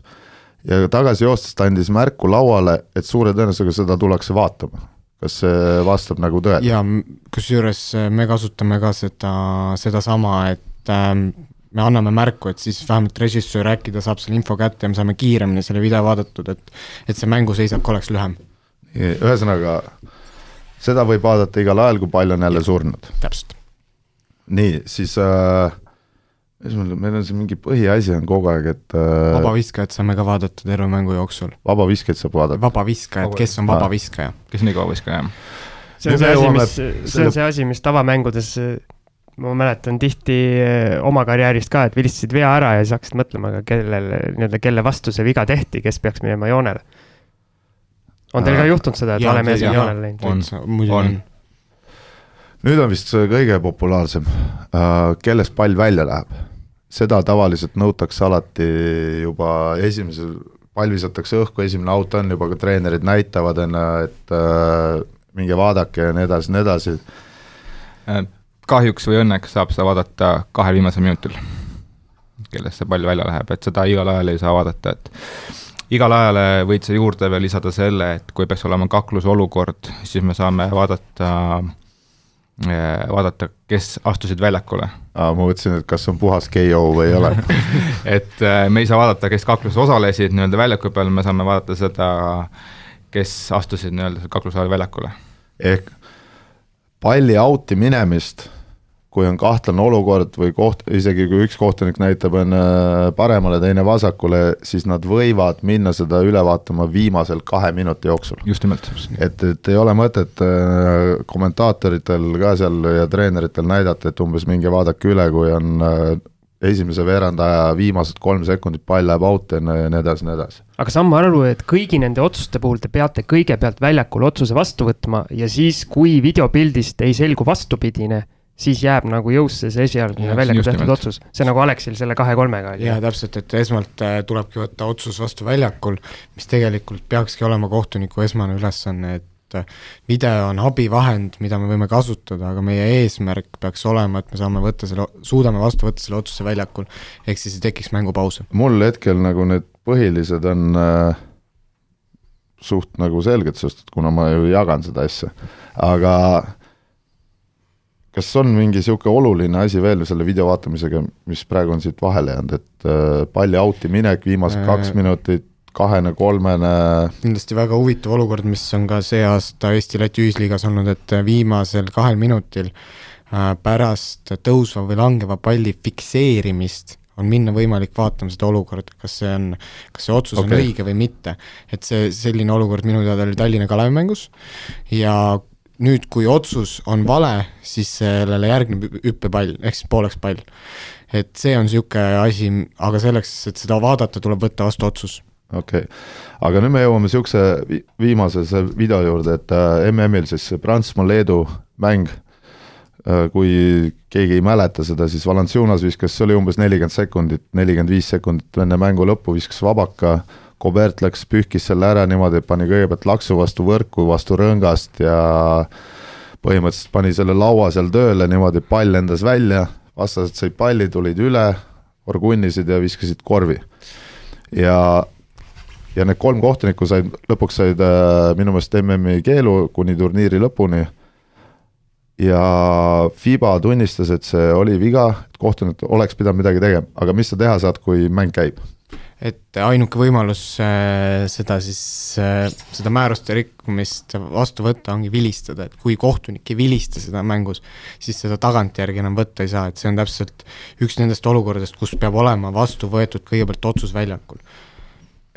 ja tagasi joostes ta andis märku lauale, et suure tõenäosusega seda tullakse vaatama. kas see vastab nagu tõele? ja m- kusjuures äh, me kasutame ka seda, sedasama, et ähm, me anname märku, et siis vähemalt režissöör äkki ta saab selle info kätte ja me saame kiiremini selle video vaadatud, et et see mänguseisak oleks lühem. ühesõnaga, seda võib vaadata igal ajal, kui pall on jälle surnud. täpselt. nii, siis äh, mis mul, meil on siin mingi põhiasi on kogu aeg, et äh, vabaviskajat saame ka vaadata terve mängu jooksul. vabaviskeid saab vaadata. vabaviskajad, kes on vabaviskaja? kes on iga viskaja? see on see asi, mis, see on see asi, mis tavamängudes äh, ma mäletan tihti äh, oma karjäärist ka, et vilistasid vea ära ja siis hakkasid mõtlema, aga kellele, nii-öelda kelle vastu see viga tehti, kes peaks minema joonele. on teil ka juhtunud seda, et vale mees on joonele läinud? on. muidugi on. on. nüüd on vist see kõige populaarsem äh,, kellest pall välja läheb. Seda tavaliselt nõutakse alati juba esimesel, pall visatakse õhku, esimene out on juba, ka treenerid näitavad enne, et äh, minge vaadake ja nii edasi, nii edasi. Äh, kahjuks või õnneks saab seda vaadata kahel viimasel minutil, kellest see pall välja läheb, et seda igal ajal ei saa vaadata, et igale ajale võid sa juurde veel lisada selle, et kui peaks olema kaklusolukord, siis me saame vaadata, vaadata, kes astusid väljakule. Ma mõtlesin, et kas on puhas KO või ei ole. et äh, me ei saa vaadata, kes kakluses osalesid nii-öelda väljaku peal, me saame vaadata seda, kes astusid nii-öelda kakluse ajal väljakule. ehk palli out'i minemist kui on kahtlane olukord või koht, isegi kui üks kohtunik näitab enne paremale, teine vasakule, siis nad võivad minna seda üle vaatama viimasel kahe minuti jooksul. just nimelt. et, et ei ole mõtet äh, kommentaatoritel ka seal ja treeneritel näidata, et umbes minge vaadake üle, kui on äh, esimese veerandaja viimased kolm sekundit, pall läheb out'i ja nii edasi, nii edasi. aga saan ma aru, et kõigi nende otsuste puhul te peate kõigepealt väljakul otsuse vastu võtma ja siis, kui videopildist ei selgu vastupidine siis jääb nagu jõusse see esialgne väljakul tehtud otsus. see nagu Aleksil selle kahe-kolmega oli. jaa, täpselt, et esmalt äh, tulebki võtta otsus vastu väljakul, mis tegelikult peakski olema kohtuniku esmane ülesanne, et äh, video on abivahend, mida me võime kasutada, aga meie eesmärk peaks olema, et me saame võtta selle, suudame vastu võtta selle otsuse väljakul, ehk siis ei tekiks mängupause. mul hetkel nagu need põhilised on äh, suht nagu selged, sest et kuna ma ju jagan seda asja, aga kas on mingi niisugune oluline asi veel selle video vaatamisega, mis praegu on siit vahele jäänud, et äh, palli out'i minek viimased kaks minutit, kahene, kolmene. kindlasti väga huvitav olukord, mis on ka see aasta Eesti-Läti ühisliigas olnud, et viimasel kahel minutil äh, pärast tõusva või langeva palli fikseerimist on minna võimalik vaatama seda olukorda, kas see on, kas see otsus okay. on õige või mitte. et see, selline olukord minu teada oli Tallinna Kalevi mängus ja nüüd, kui otsus on vale, siis sellele järgneb hüppepall, ehk siis pooleks pall. et see on niisugune asi, aga selleks, et seda vaadata, tuleb võtta vastu otsus. okei okay., aga nüüd me jõuame niisuguse viimase video juurde, et äh, MM-il siis Prantsusmaa-Leedu mäng äh,, kui keegi ei mäleta seda, siis Valanciunas viskas, see oli umbes nelikümmend sekundit, nelikümmend viis sekundit enne mängu lõppu viskas vabaka Kobert läks, pühkis selle ära niimoodi, pani kõigepealt laksu vastu võrku, vastu rõngast ja põhimõtteliselt pani selle laua seal tööle niimoodi, pall lendas välja, vastased said palli, tulid üle, orgunnisid ja viskasid korvi. ja, ja need kolm kohtunikku said, lõpuks said äh, minu meelest MM-i keelu kuni turniiri lõpuni. Ja Fiba tunnistas, et see oli viga, et kohtunik oleks pidanud midagi tegema, aga mis sa teha saad, kui mäng käib et ainuke võimalus äh, seda siis äh,, seda määruste rikkumist vastu võtta ongi vilistada, et kui kohtunik ei vilista seda mängus, siis seda tagantjärgi enam võtta ei saa, et see on täpselt üks nendest olukordadest, kus peab olema vastu võetud kõigepealt otsus väljakul.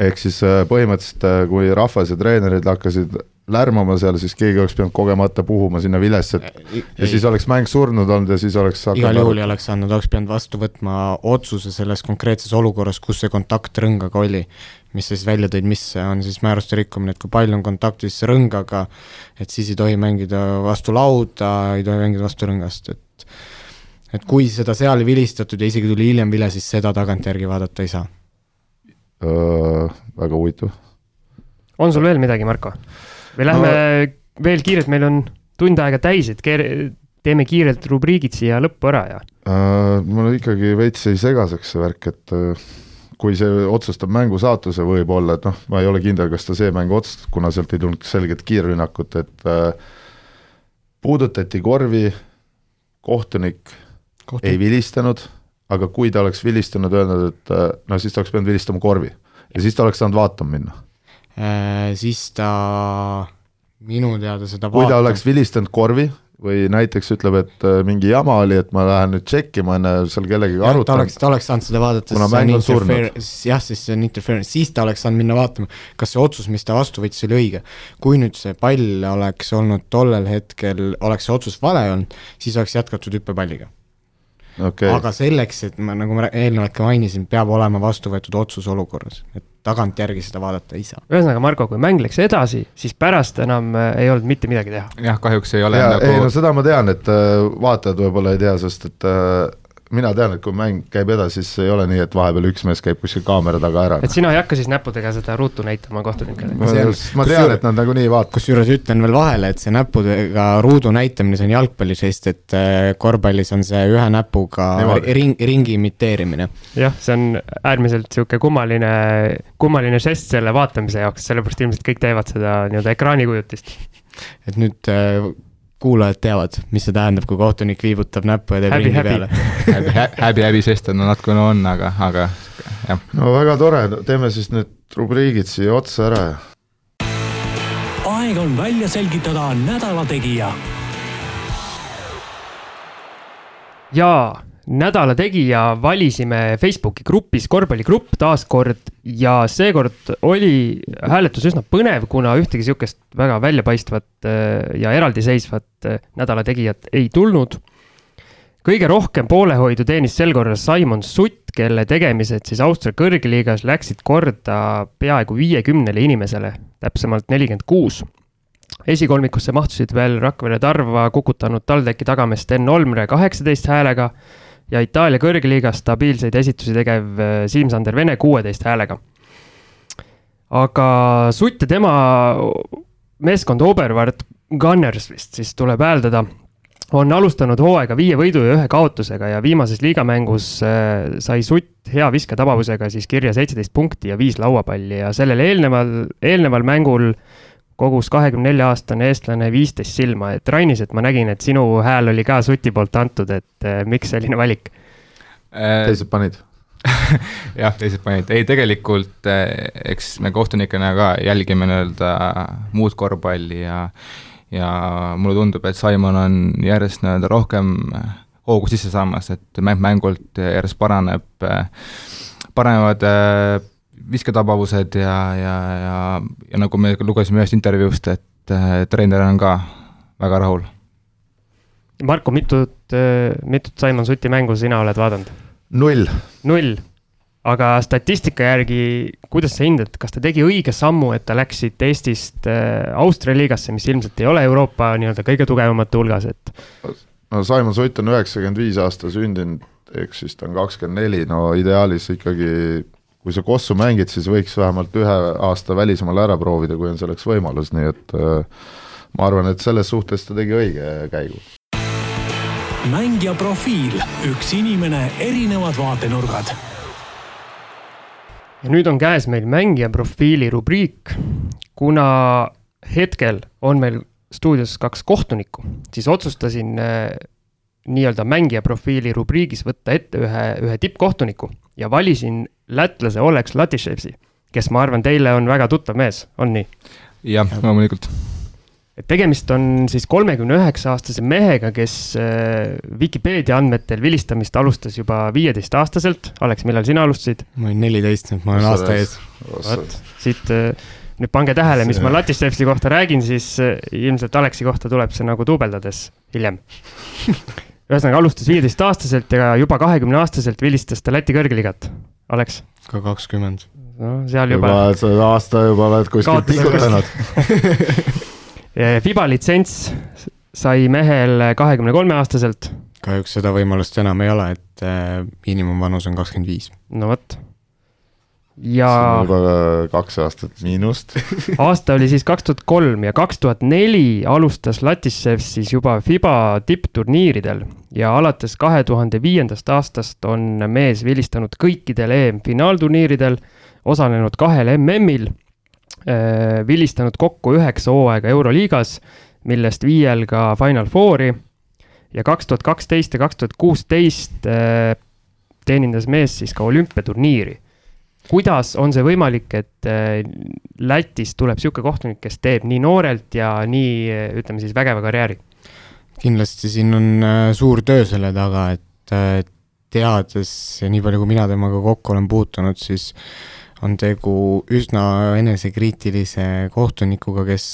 ehk siis äh, põhimõtteliselt, kui rahvas ja treenerid hakkasid lärmama seal, siis keegi oleks pidanud kogemata puhuma sinna vilesse, et ja ei, siis oleks mäng surnud olnud ja siis oleks igal juhul ei oleks saanud, oleks pidanud vastu võtma otsuse selles konkreetses olukorras, kus see kontakt rõngaga oli, mis sa siis välja tõid, mis on siis määruste rikkumine, et kui pall on kontaktis rõngaga, et siis ei tohi mängida vastu lauda, ei tohi mängida vastu rõngast, et et kui seda seal ei vilistatud ja isegi tuli hiljem vile, siis seda tagantjärgi vaadata ei saa. Väga huvitav. on sul veel midagi, Marko? Me lähme no. veel kiirelt, meil on tund aega täis, et keer-, teeme kiirelt rubriigid siia lõppu ära ja uh,. mul ikkagi veits jäi segaseks see värk, et uh, kui see otsustab mängu saatuse, võib-olla, et noh, ma ei ole kindel, kas ta see mäng otsustab, kuna sealt ei tulnud selget kiirrünnakut, et uh, puudutati korvi, kohtunik, kohtunik ei vilistanud, aga kui ta oleks vilistanud, öelnud, et no siis ta oleks pidanud vilistama korvi ja siis ta oleks saanud vaatama minna Äh, siis ta minu teada seda kui ta oleks vilistanud korvi või näiteks ütleb, et äh, mingi jama oli, et ma lähen nüüd tšekkima enne seal kellegagi arutan. ta oleks, ta oleks saanud seda vaadata, kuna mäng on surnud. jah, siis see on interference, siis ta oleks saanud minna vaatama, kas see otsus, mis ta vastu võttis, oli õige. kui nüüd see pall oleks olnud tollel hetkel, oleks see otsus vale olnud, siis oleks jätkatud hüppepalliga okay.. aga selleks, et ma, nagu ma eelnevalt ka mainisin, peab olema vastu võetud otsus olukorras, et tagantjärgi seda vaadata ei saa. ühesõnaga, Marko, kui mäng läks edasi, siis pärast enam äh, ei olnud mitte midagi teha. jah, kahjuks ei ole ja, nagu. ei no seda ma tean, et äh, vaatajad võib-olla ei tea, sest et äh, mina tean, et kui mäng käib edasi, siis ei ole nii, et vahepeal üks mees käib kuskil kaamera taga ära. et sina ei hakka siis näppudega seda ruutu näitama kohtunikele? ma, ma tean, et nad nagunii vaatavad. kusjuures ütlen veel vahele, et see näppudega ruudu näitamine, see on jalgpallis, sest et äh, korvpallis on see ühe näpuga Niimoodi. ring, ringi imiteerimine. jah, see on äärmiselt niisugune kummaline, kummaline žest selle vaatamise jaoks, sellepärast ilmselt kõik teevad seda nii-öelda ekraanikujutist. et nüüd äh, kuulajad teavad, mis see tähendab, kui kohtunik viibutab näppu ja teeb häbi, ringi häbi. peale häbi, häbi, häbi, sest et no natukene on, aga, aga jah. no väga tore, teeme siis need rubriigid siia otsa ära ja. aeg on välja selgitada nädala tegija. jaa, nädala tegija valisime Facebooki grupis, korvpalligrupp taaskord ja seekord oli hääletus üsna põnev, kuna ühtegi sihukest väga väljapaistvat äh, ja eraldiseisvat äh, nädala tegijat ei tulnud. kõige rohkem poolehoidu teenis sel korral Simon Sutt, kelle tegemised siis Austria kõrgliigas läksid korda peaaegu viiekümnele inimesele, täpsemalt nelikümmend kuus esikolmikusse mahtusid veel Rakvere Tarva kukutanud TalTechi tagamees Sten Olmre kaheksateist häälega ja Itaalia kõrgliigas stabiilseid esitusi tegev äh, Siim-Sander Vene kuueteist häälega. aga Sutt ja tema meeskond Oberwart Gunners vist siis tuleb hääldada, on alustanud hooaega viie võidu ja ühe kaotusega ja viimases liigamängus äh, sai Sutt hea visketabavusega siis kirja seitseteist punkti ja viis lauapalli ja sellel eelneval, eelneval mängul kogus kahekümne nelja aastane eestlane viisteist silma, et Rainis, et ma nägin, et sinu hääl oli ka Suti poolt antud, et eh, miks selline valik? Äh, teised panid? jah, teised panid, ei tegelikult eh, eks me kohtunikena ka jälgime nii-öelda muud korvpalli ja ja mulle tundub, et Simon on järjest nii-öelda rohkem hoogu sisse saamas, et mäng mängult järjest paraneb, paranevad visketabavused ja, ja, ja, ja nagu me lugesime ühest intervjuust, et treener on ka väga rahul. Marko, mitut, mitut Simon Suti mängu sina oled vaadanud? null. null, aga statistika järgi, kuidas sa hindad, kas ta tegi õige sammu, et ta läks siit Eestist äh, Austria liigasse, mis ilmselt ei ole Euroopa nii-öelda kõige tugevamate hulgas, et? no Simon Sutt on üheksakümmend viis aasta sündinud, ehk siis ta on kakskümmend neli, no ideaalis ikkagi kui sa kossu mängid, siis võiks vähemalt ühe aasta välismaal ära proovida, kui on selleks võimalus, nii et äh, ma arvan, et selles suhtes ta tegi õige käigu. mängija profiil, üks inimene, erinevad vaatenurgad. ja nüüd on käes meil mängija profiili rubriik. kuna hetkel on meil stuudios kaks kohtunikku, siis otsustasin äh, nii-öelda mängija profiili rubriigis võtta ette ühe, ühe tippkohtuniku ja valisin lätlase Oleks Latiševsi, kes ma arvan, teile on väga tuttav mees, on nii? jah, loomulikult. et tegemist on siis kolmekümne üheksa aastase mehega, kes äh, Vikipeedia andmetel vilistamist alustas juba viieteistaastaselt. Alex, millal sina alustasid? ma olin neliteist, nii et ma olen aasta ees. vot, siit äh, nüüd pange tähele, mis ma Latiševsi kohta räägin, siis äh, ilmselt Aleksi kohta tuleb see nagu duubeldades hiljem ühesõnaga alustas viieteistaastaselt ja juba kahekümne aastaselt vilistas ta Läti kõrgliigat Alex? ka kakskümmend. no seal juba. juba aasta juba oled kuskil pikutanud Fiba litsents sai mehel kahekümne kolme aastaselt. kahjuks seda võimalust enam ei ole, et äh, miinimumvanus on kakskümmend viis. no vot ja. juba kaks aastat miinust aasta oli siis kaks tuhat kolm ja kaks tuhat neli alustas Latissev siis juba Fiba tippturniiridel ja alates kahe tuhande viiendast aastast on mees vilistanud kõikidel EM-finaalturniiridel, osalenud kahel MM-il, äh, vilistanud kokku üheksa hooaega Euroliigas, millest viiel ka Final Fouri ja kaks tuhat kaksteist ja kaks tuhat kuusteist äh, teenindas mees siis ka olümpiaturniiri kuidas on see võimalik, et äh, Lätis tuleb niisugune kohtunik, kes teeb nii noorelt ja nii, ütleme siis, vägeva karjääri? kindlasti siin on äh, suur töö selle taga, et äh, teades ja nii palju, kui mina temaga kokku olen puutunud, siis on tegu üsna enesekriitilise kohtunikuga, kes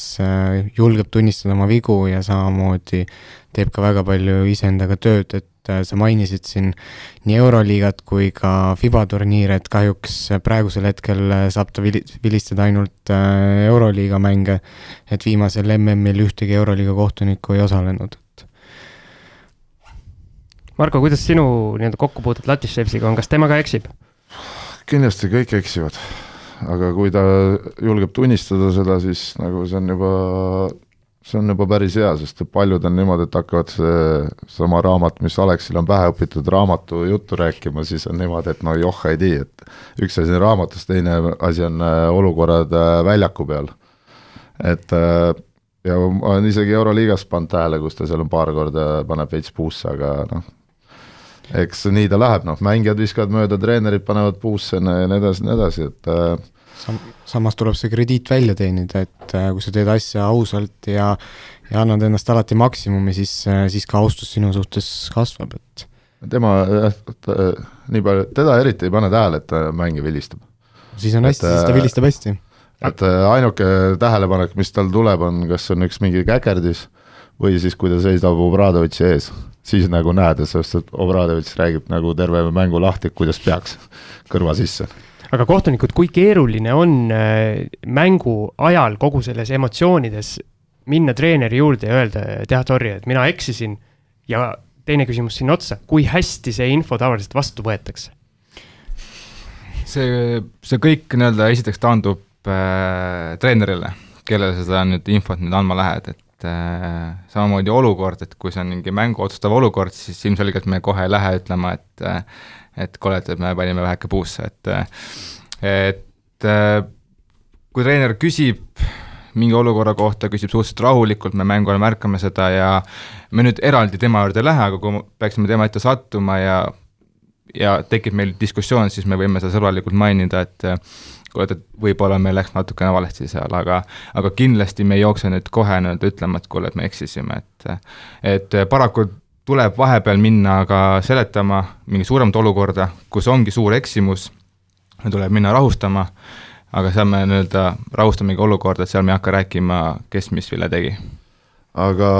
julgeb tunnistada oma vigu ja samamoodi teeb ka väga palju iseendaga tööd, et Äh, sa mainisid siin nii Euroliigat kui ka FIBA turniire, et kahjuks praegusel hetkel äh, saab ta vilistada ainult äh, Euroliiga mänge, et viimasel MM-il ühtegi Euroliiga kohtunikku ei osalenud, et Marko, kuidas sinu nii-öelda kokkupuuted Latiševsiga on, kas tema ka eksib? kindlasti kõik eksivad, aga kui ta julgeb tunnistada seda, siis nagu see on juba see on juba päris hea, sest paljud on niimoodi, et hakkavad seesama raamat, mis Aleksile on pähe õpitud, raamatu juttu rääkima, siis on niimoodi, et no joh ei tii, et üks asi on raamatus, teine asi on äh, olukorrad äh, väljaku peal. et äh, ja ma olen isegi Euroliigas pannud tähele, kus ta seal on paar korda, paneb veits puusse, aga noh, eks nii ta läheb, noh, mängijad viskavad mööda, treenerid panevad puusse ja nii edasi, nii edasi, et Sam-, samas tuleb see krediit välja teenida, et äh, kui sa teed asja ausalt ja ja annad endast alati maksimumi, siis, äh, siis ka austus sinu suhtes kasvab, et tema jah, nii palju, teda eriti ei pane tähele, et ta mänge vilistab. siis on hästi, siis ta äh, vilistab hästi. et äh, ainuke tähelepanek, mis tal tuleb, on kas on üks mingi käkerdis või siis, kui ta seisab Obradovitši ees, siis nagu näed, et sest et Obradovitš räägib nagu terve mängu lahti, kuidas peaks kõrva sisse aga kohtunikud, kui keeruline on äh, mängu ajal kogu selles emotsioonides minna treeneri juurde ja öelda, jah, sorry, et mina eksisin ja teine küsimus sinna otsa, kui hästi see info tavaliselt vastu võetakse? see, see kõik nii-öelda esiteks taandub äh, treenerile, kellele sa seda nüüd infot nüüd andma lähed, et äh, samamoodi olukord, et kui see on mingi mängu otsustav olukord, siis ilmselgelt me kohe ei lähe ütlema, et äh, et et me panime väheke puusse, et et kui treener küsib mingi olukorra kohta, küsib suhteliselt rahulikult, me mängu ajal märkame seda ja me nüüd eraldi tema juurde ei lähe, aga kui peaksime tema ette sattuma ja ja tekib meil diskussioon, siis me võime seda sõbralikult mainida, et kuule, et võib-olla meil läks natukene valesti seal, aga aga kindlasti me ei jookse nüüd kohe nii-öelda ütlema, et kuule, et me eksisime, et et paraku tuleb vahepeal minna ka seletama mingi suuremat olukorda, kus ongi suur eksimus, tuleb minna rahustama, aga seal me nii-öelda rahustamegi olukorda, et seal me ei hakka rääkima, kes mis vile tegi. aga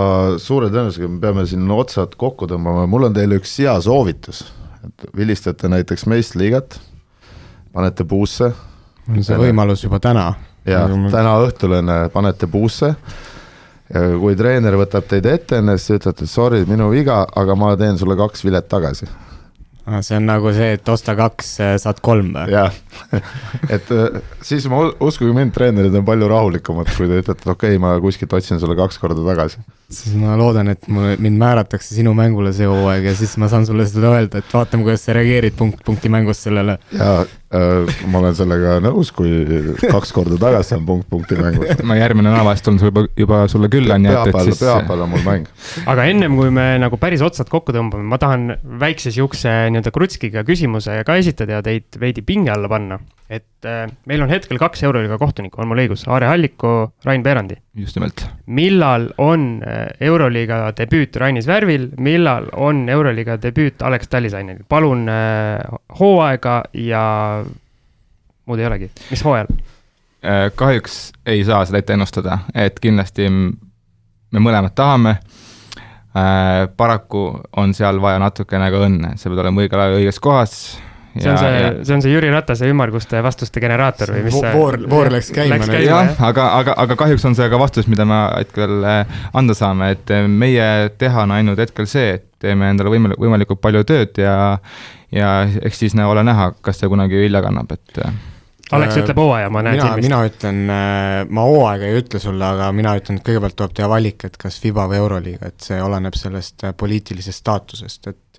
suure tõenäosusega me peame siin otsad kokku tõmbama, mul on teile üks hea soovitus, et vilistate näiteks meistriliigat, panete puusse. on see võimalus juba täna? jaa, täna õhtul enne panete puusse kui treener võtab teid ette enne, siis ütlete, sorry, minu viga, aga ma teen sulle kaks vilet tagasi. Ah, see on nagu see, et osta kaks, eh, saad kolm või? jah, et eh, siis ma, uskuge mind, treenerid on palju rahulikumad, kui te ütlete, et okei okay,, ma kuskilt otsin sulle kaks korda tagasi. Siis ma loodan, et mul, mind määratakse sinu mängule see hooaeg ja siis ma saan sulle seda öelda, et vaatame, kuidas sa reageerid punkt punkti mängus sellele. jaa Äh, ma olen sellega nõus, kui kaks korda tagasi on punkt punkti mängus. ma järgmine nädal tulen juba, juba sulle külla, nii et, et siis. pühapäeval on mul mäng. aga ennem kui me nagu päris otsad kokku tõmbame, ma tahan väikse sihukese nii-öelda krutskiga küsimuse ka esitada ja teid veidi pinge alla panna. et äh, meil on hetkel kaks Euroliiga kohtunikku, on mul õigus, Aare Alliku, Rain Peerandi. just nimelt. millal on äh, Euroliiga debüüt Rainis Värvil, millal on Euroliiga debüüt Alex Tallisainil, palun äh, hooaega ja muud ei olegi, mis hooajal? Äh, kahjuks ei saa seda ette ennustada, et kindlasti me mõlemad tahame äh,. paraku on seal vaja natukene ka õnne, sa pead olema õigel ajal õiges kohas. See on see, see on see Jüri Ratase ümmarguste vastuste generaator või mis see? voor, voor läks käima. Jah, aga, aga, aga kahjuks on see ka vastus, mida me hetkel äh, anda saame, et meie teha on ainult hetkel see, et teeme endale võimal-, võimalikult palju tööd ja ja eks siis ole näha, kas see kunagi vilja kannab, et äh, Alex ütleb hooaja, ma näen mina, mina ütlen, äh, ma hooaega ei ütle sulle, aga mina ütlen, et kõigepealt tuleb teha valik, et kas FIBA või Euroliiga, et see oleneb sellest äh, poliitilisest staatusest, et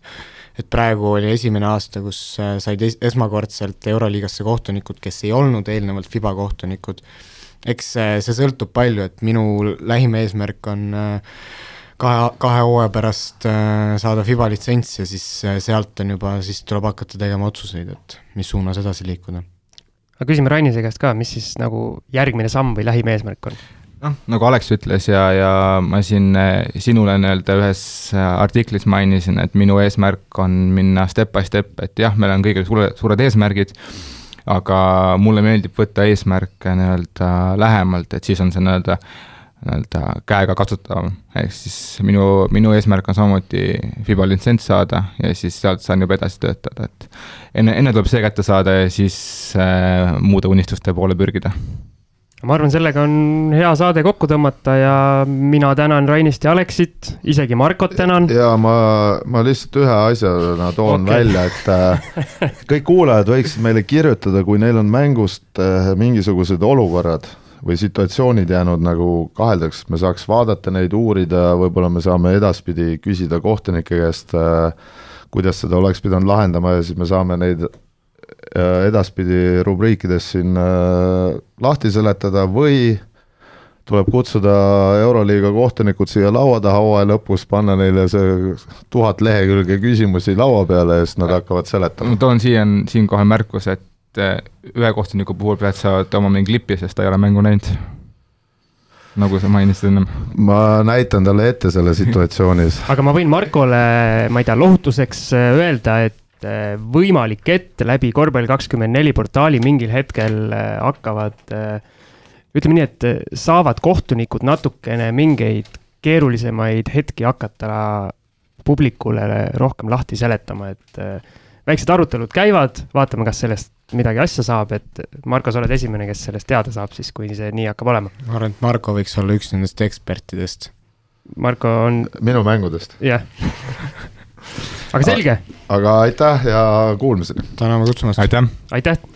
et praegu oli esimene aasta, kus äh, said es esmakordselt Euroliigasse kohtunikud, kes ei olnud eelnevalt FIBA kohtunikud, eks see sõltub palju, et minu lähim eesmärk on kahe, kahe hooaja pärast saada FIBA litsents ja siis sealt on juba, siis tuleb hakata tegema otsuseid, et mis suunas edasi liikuda aga küsime Rainise käest ka, mis siis nagu järgmine samm või lähim eesmärk on? Noh, nagu Alex ütles ja, ja ma siin eh, sinule nii-öelda ühes eh, artiklis mainisin, et minu eesmärk on minna step by step, et jah, meil on kõigil suure, suured eesmärgid, aga mulle meeldib võtta eesmärke nii-öelda lähemalt, et siis on see nii-öelda nii-öelda käega katsutavam, ehk siis minu, minu eesmärk on samuti FIBA litsents saada ja siis sealt saan juba edasi töötada, et enne, enne tuleb see kätte saada ja siis äh, muude unistuste poole pürgida ma arvan, sellega on hea saade kokku tõmmata ja mina tänan Rainist ja Aleksit, isegi Markot tänan. ja ma, ma lihtsalt ühe asjana toon okay. välja, et äh, kõik kuulajad võiksid meile kirjutada, kui neil on mängust äh, mingisugused olukorrad või situatsioonid jäänud nagu kaheldaks, me saaks vaadata neid, uurida, võib-olla me saame edaspidi küsida kohtunike käest, äh, kuidas seda oleks pidanud lahendama ja siis me saame neid edaspidi rubriikides siin äh, lahti seletada või tuleb kutsuda Euroliiga kohtunikud siia laua taha hooaja lõpus, panna neile see tuhat lehekülge küsimusi laua peale ja siis nad hakkavad seletama. ma toon siia, siinkohal märkuse, et et eh, ühe kohtuniku puhul pead sa tooma mingi klipi, sest ta ei ole mängu näinud. nagu sa mainisid ennem. ma näitan talle ette selle situatsioonis. aga ma võin Markole, ma ei tea, lohutuseks äh, öelda, et äh, võimalik, et läbi korvpall kakskümmend neli portaali mingil hetkel äh, hakkavad, ütleme nii, et saavad kohtunikud natukene mingeid keerulisemaid hetki hakata publikule rohkem lahti seletama, et väiksed arutelud käivad, vaatame, kas sellest midagi asja saab, et Marko, sa oled esimene, kes sellest teada saab siis, kui see nii hakkab olema. ma arvan, et Marko võiks olla üks nendest ekspertidest. Marko on. minu mängudest. jah aga selge. aga aitäh ja kuulmiseni. täname kutsumast. aitäh. aitäh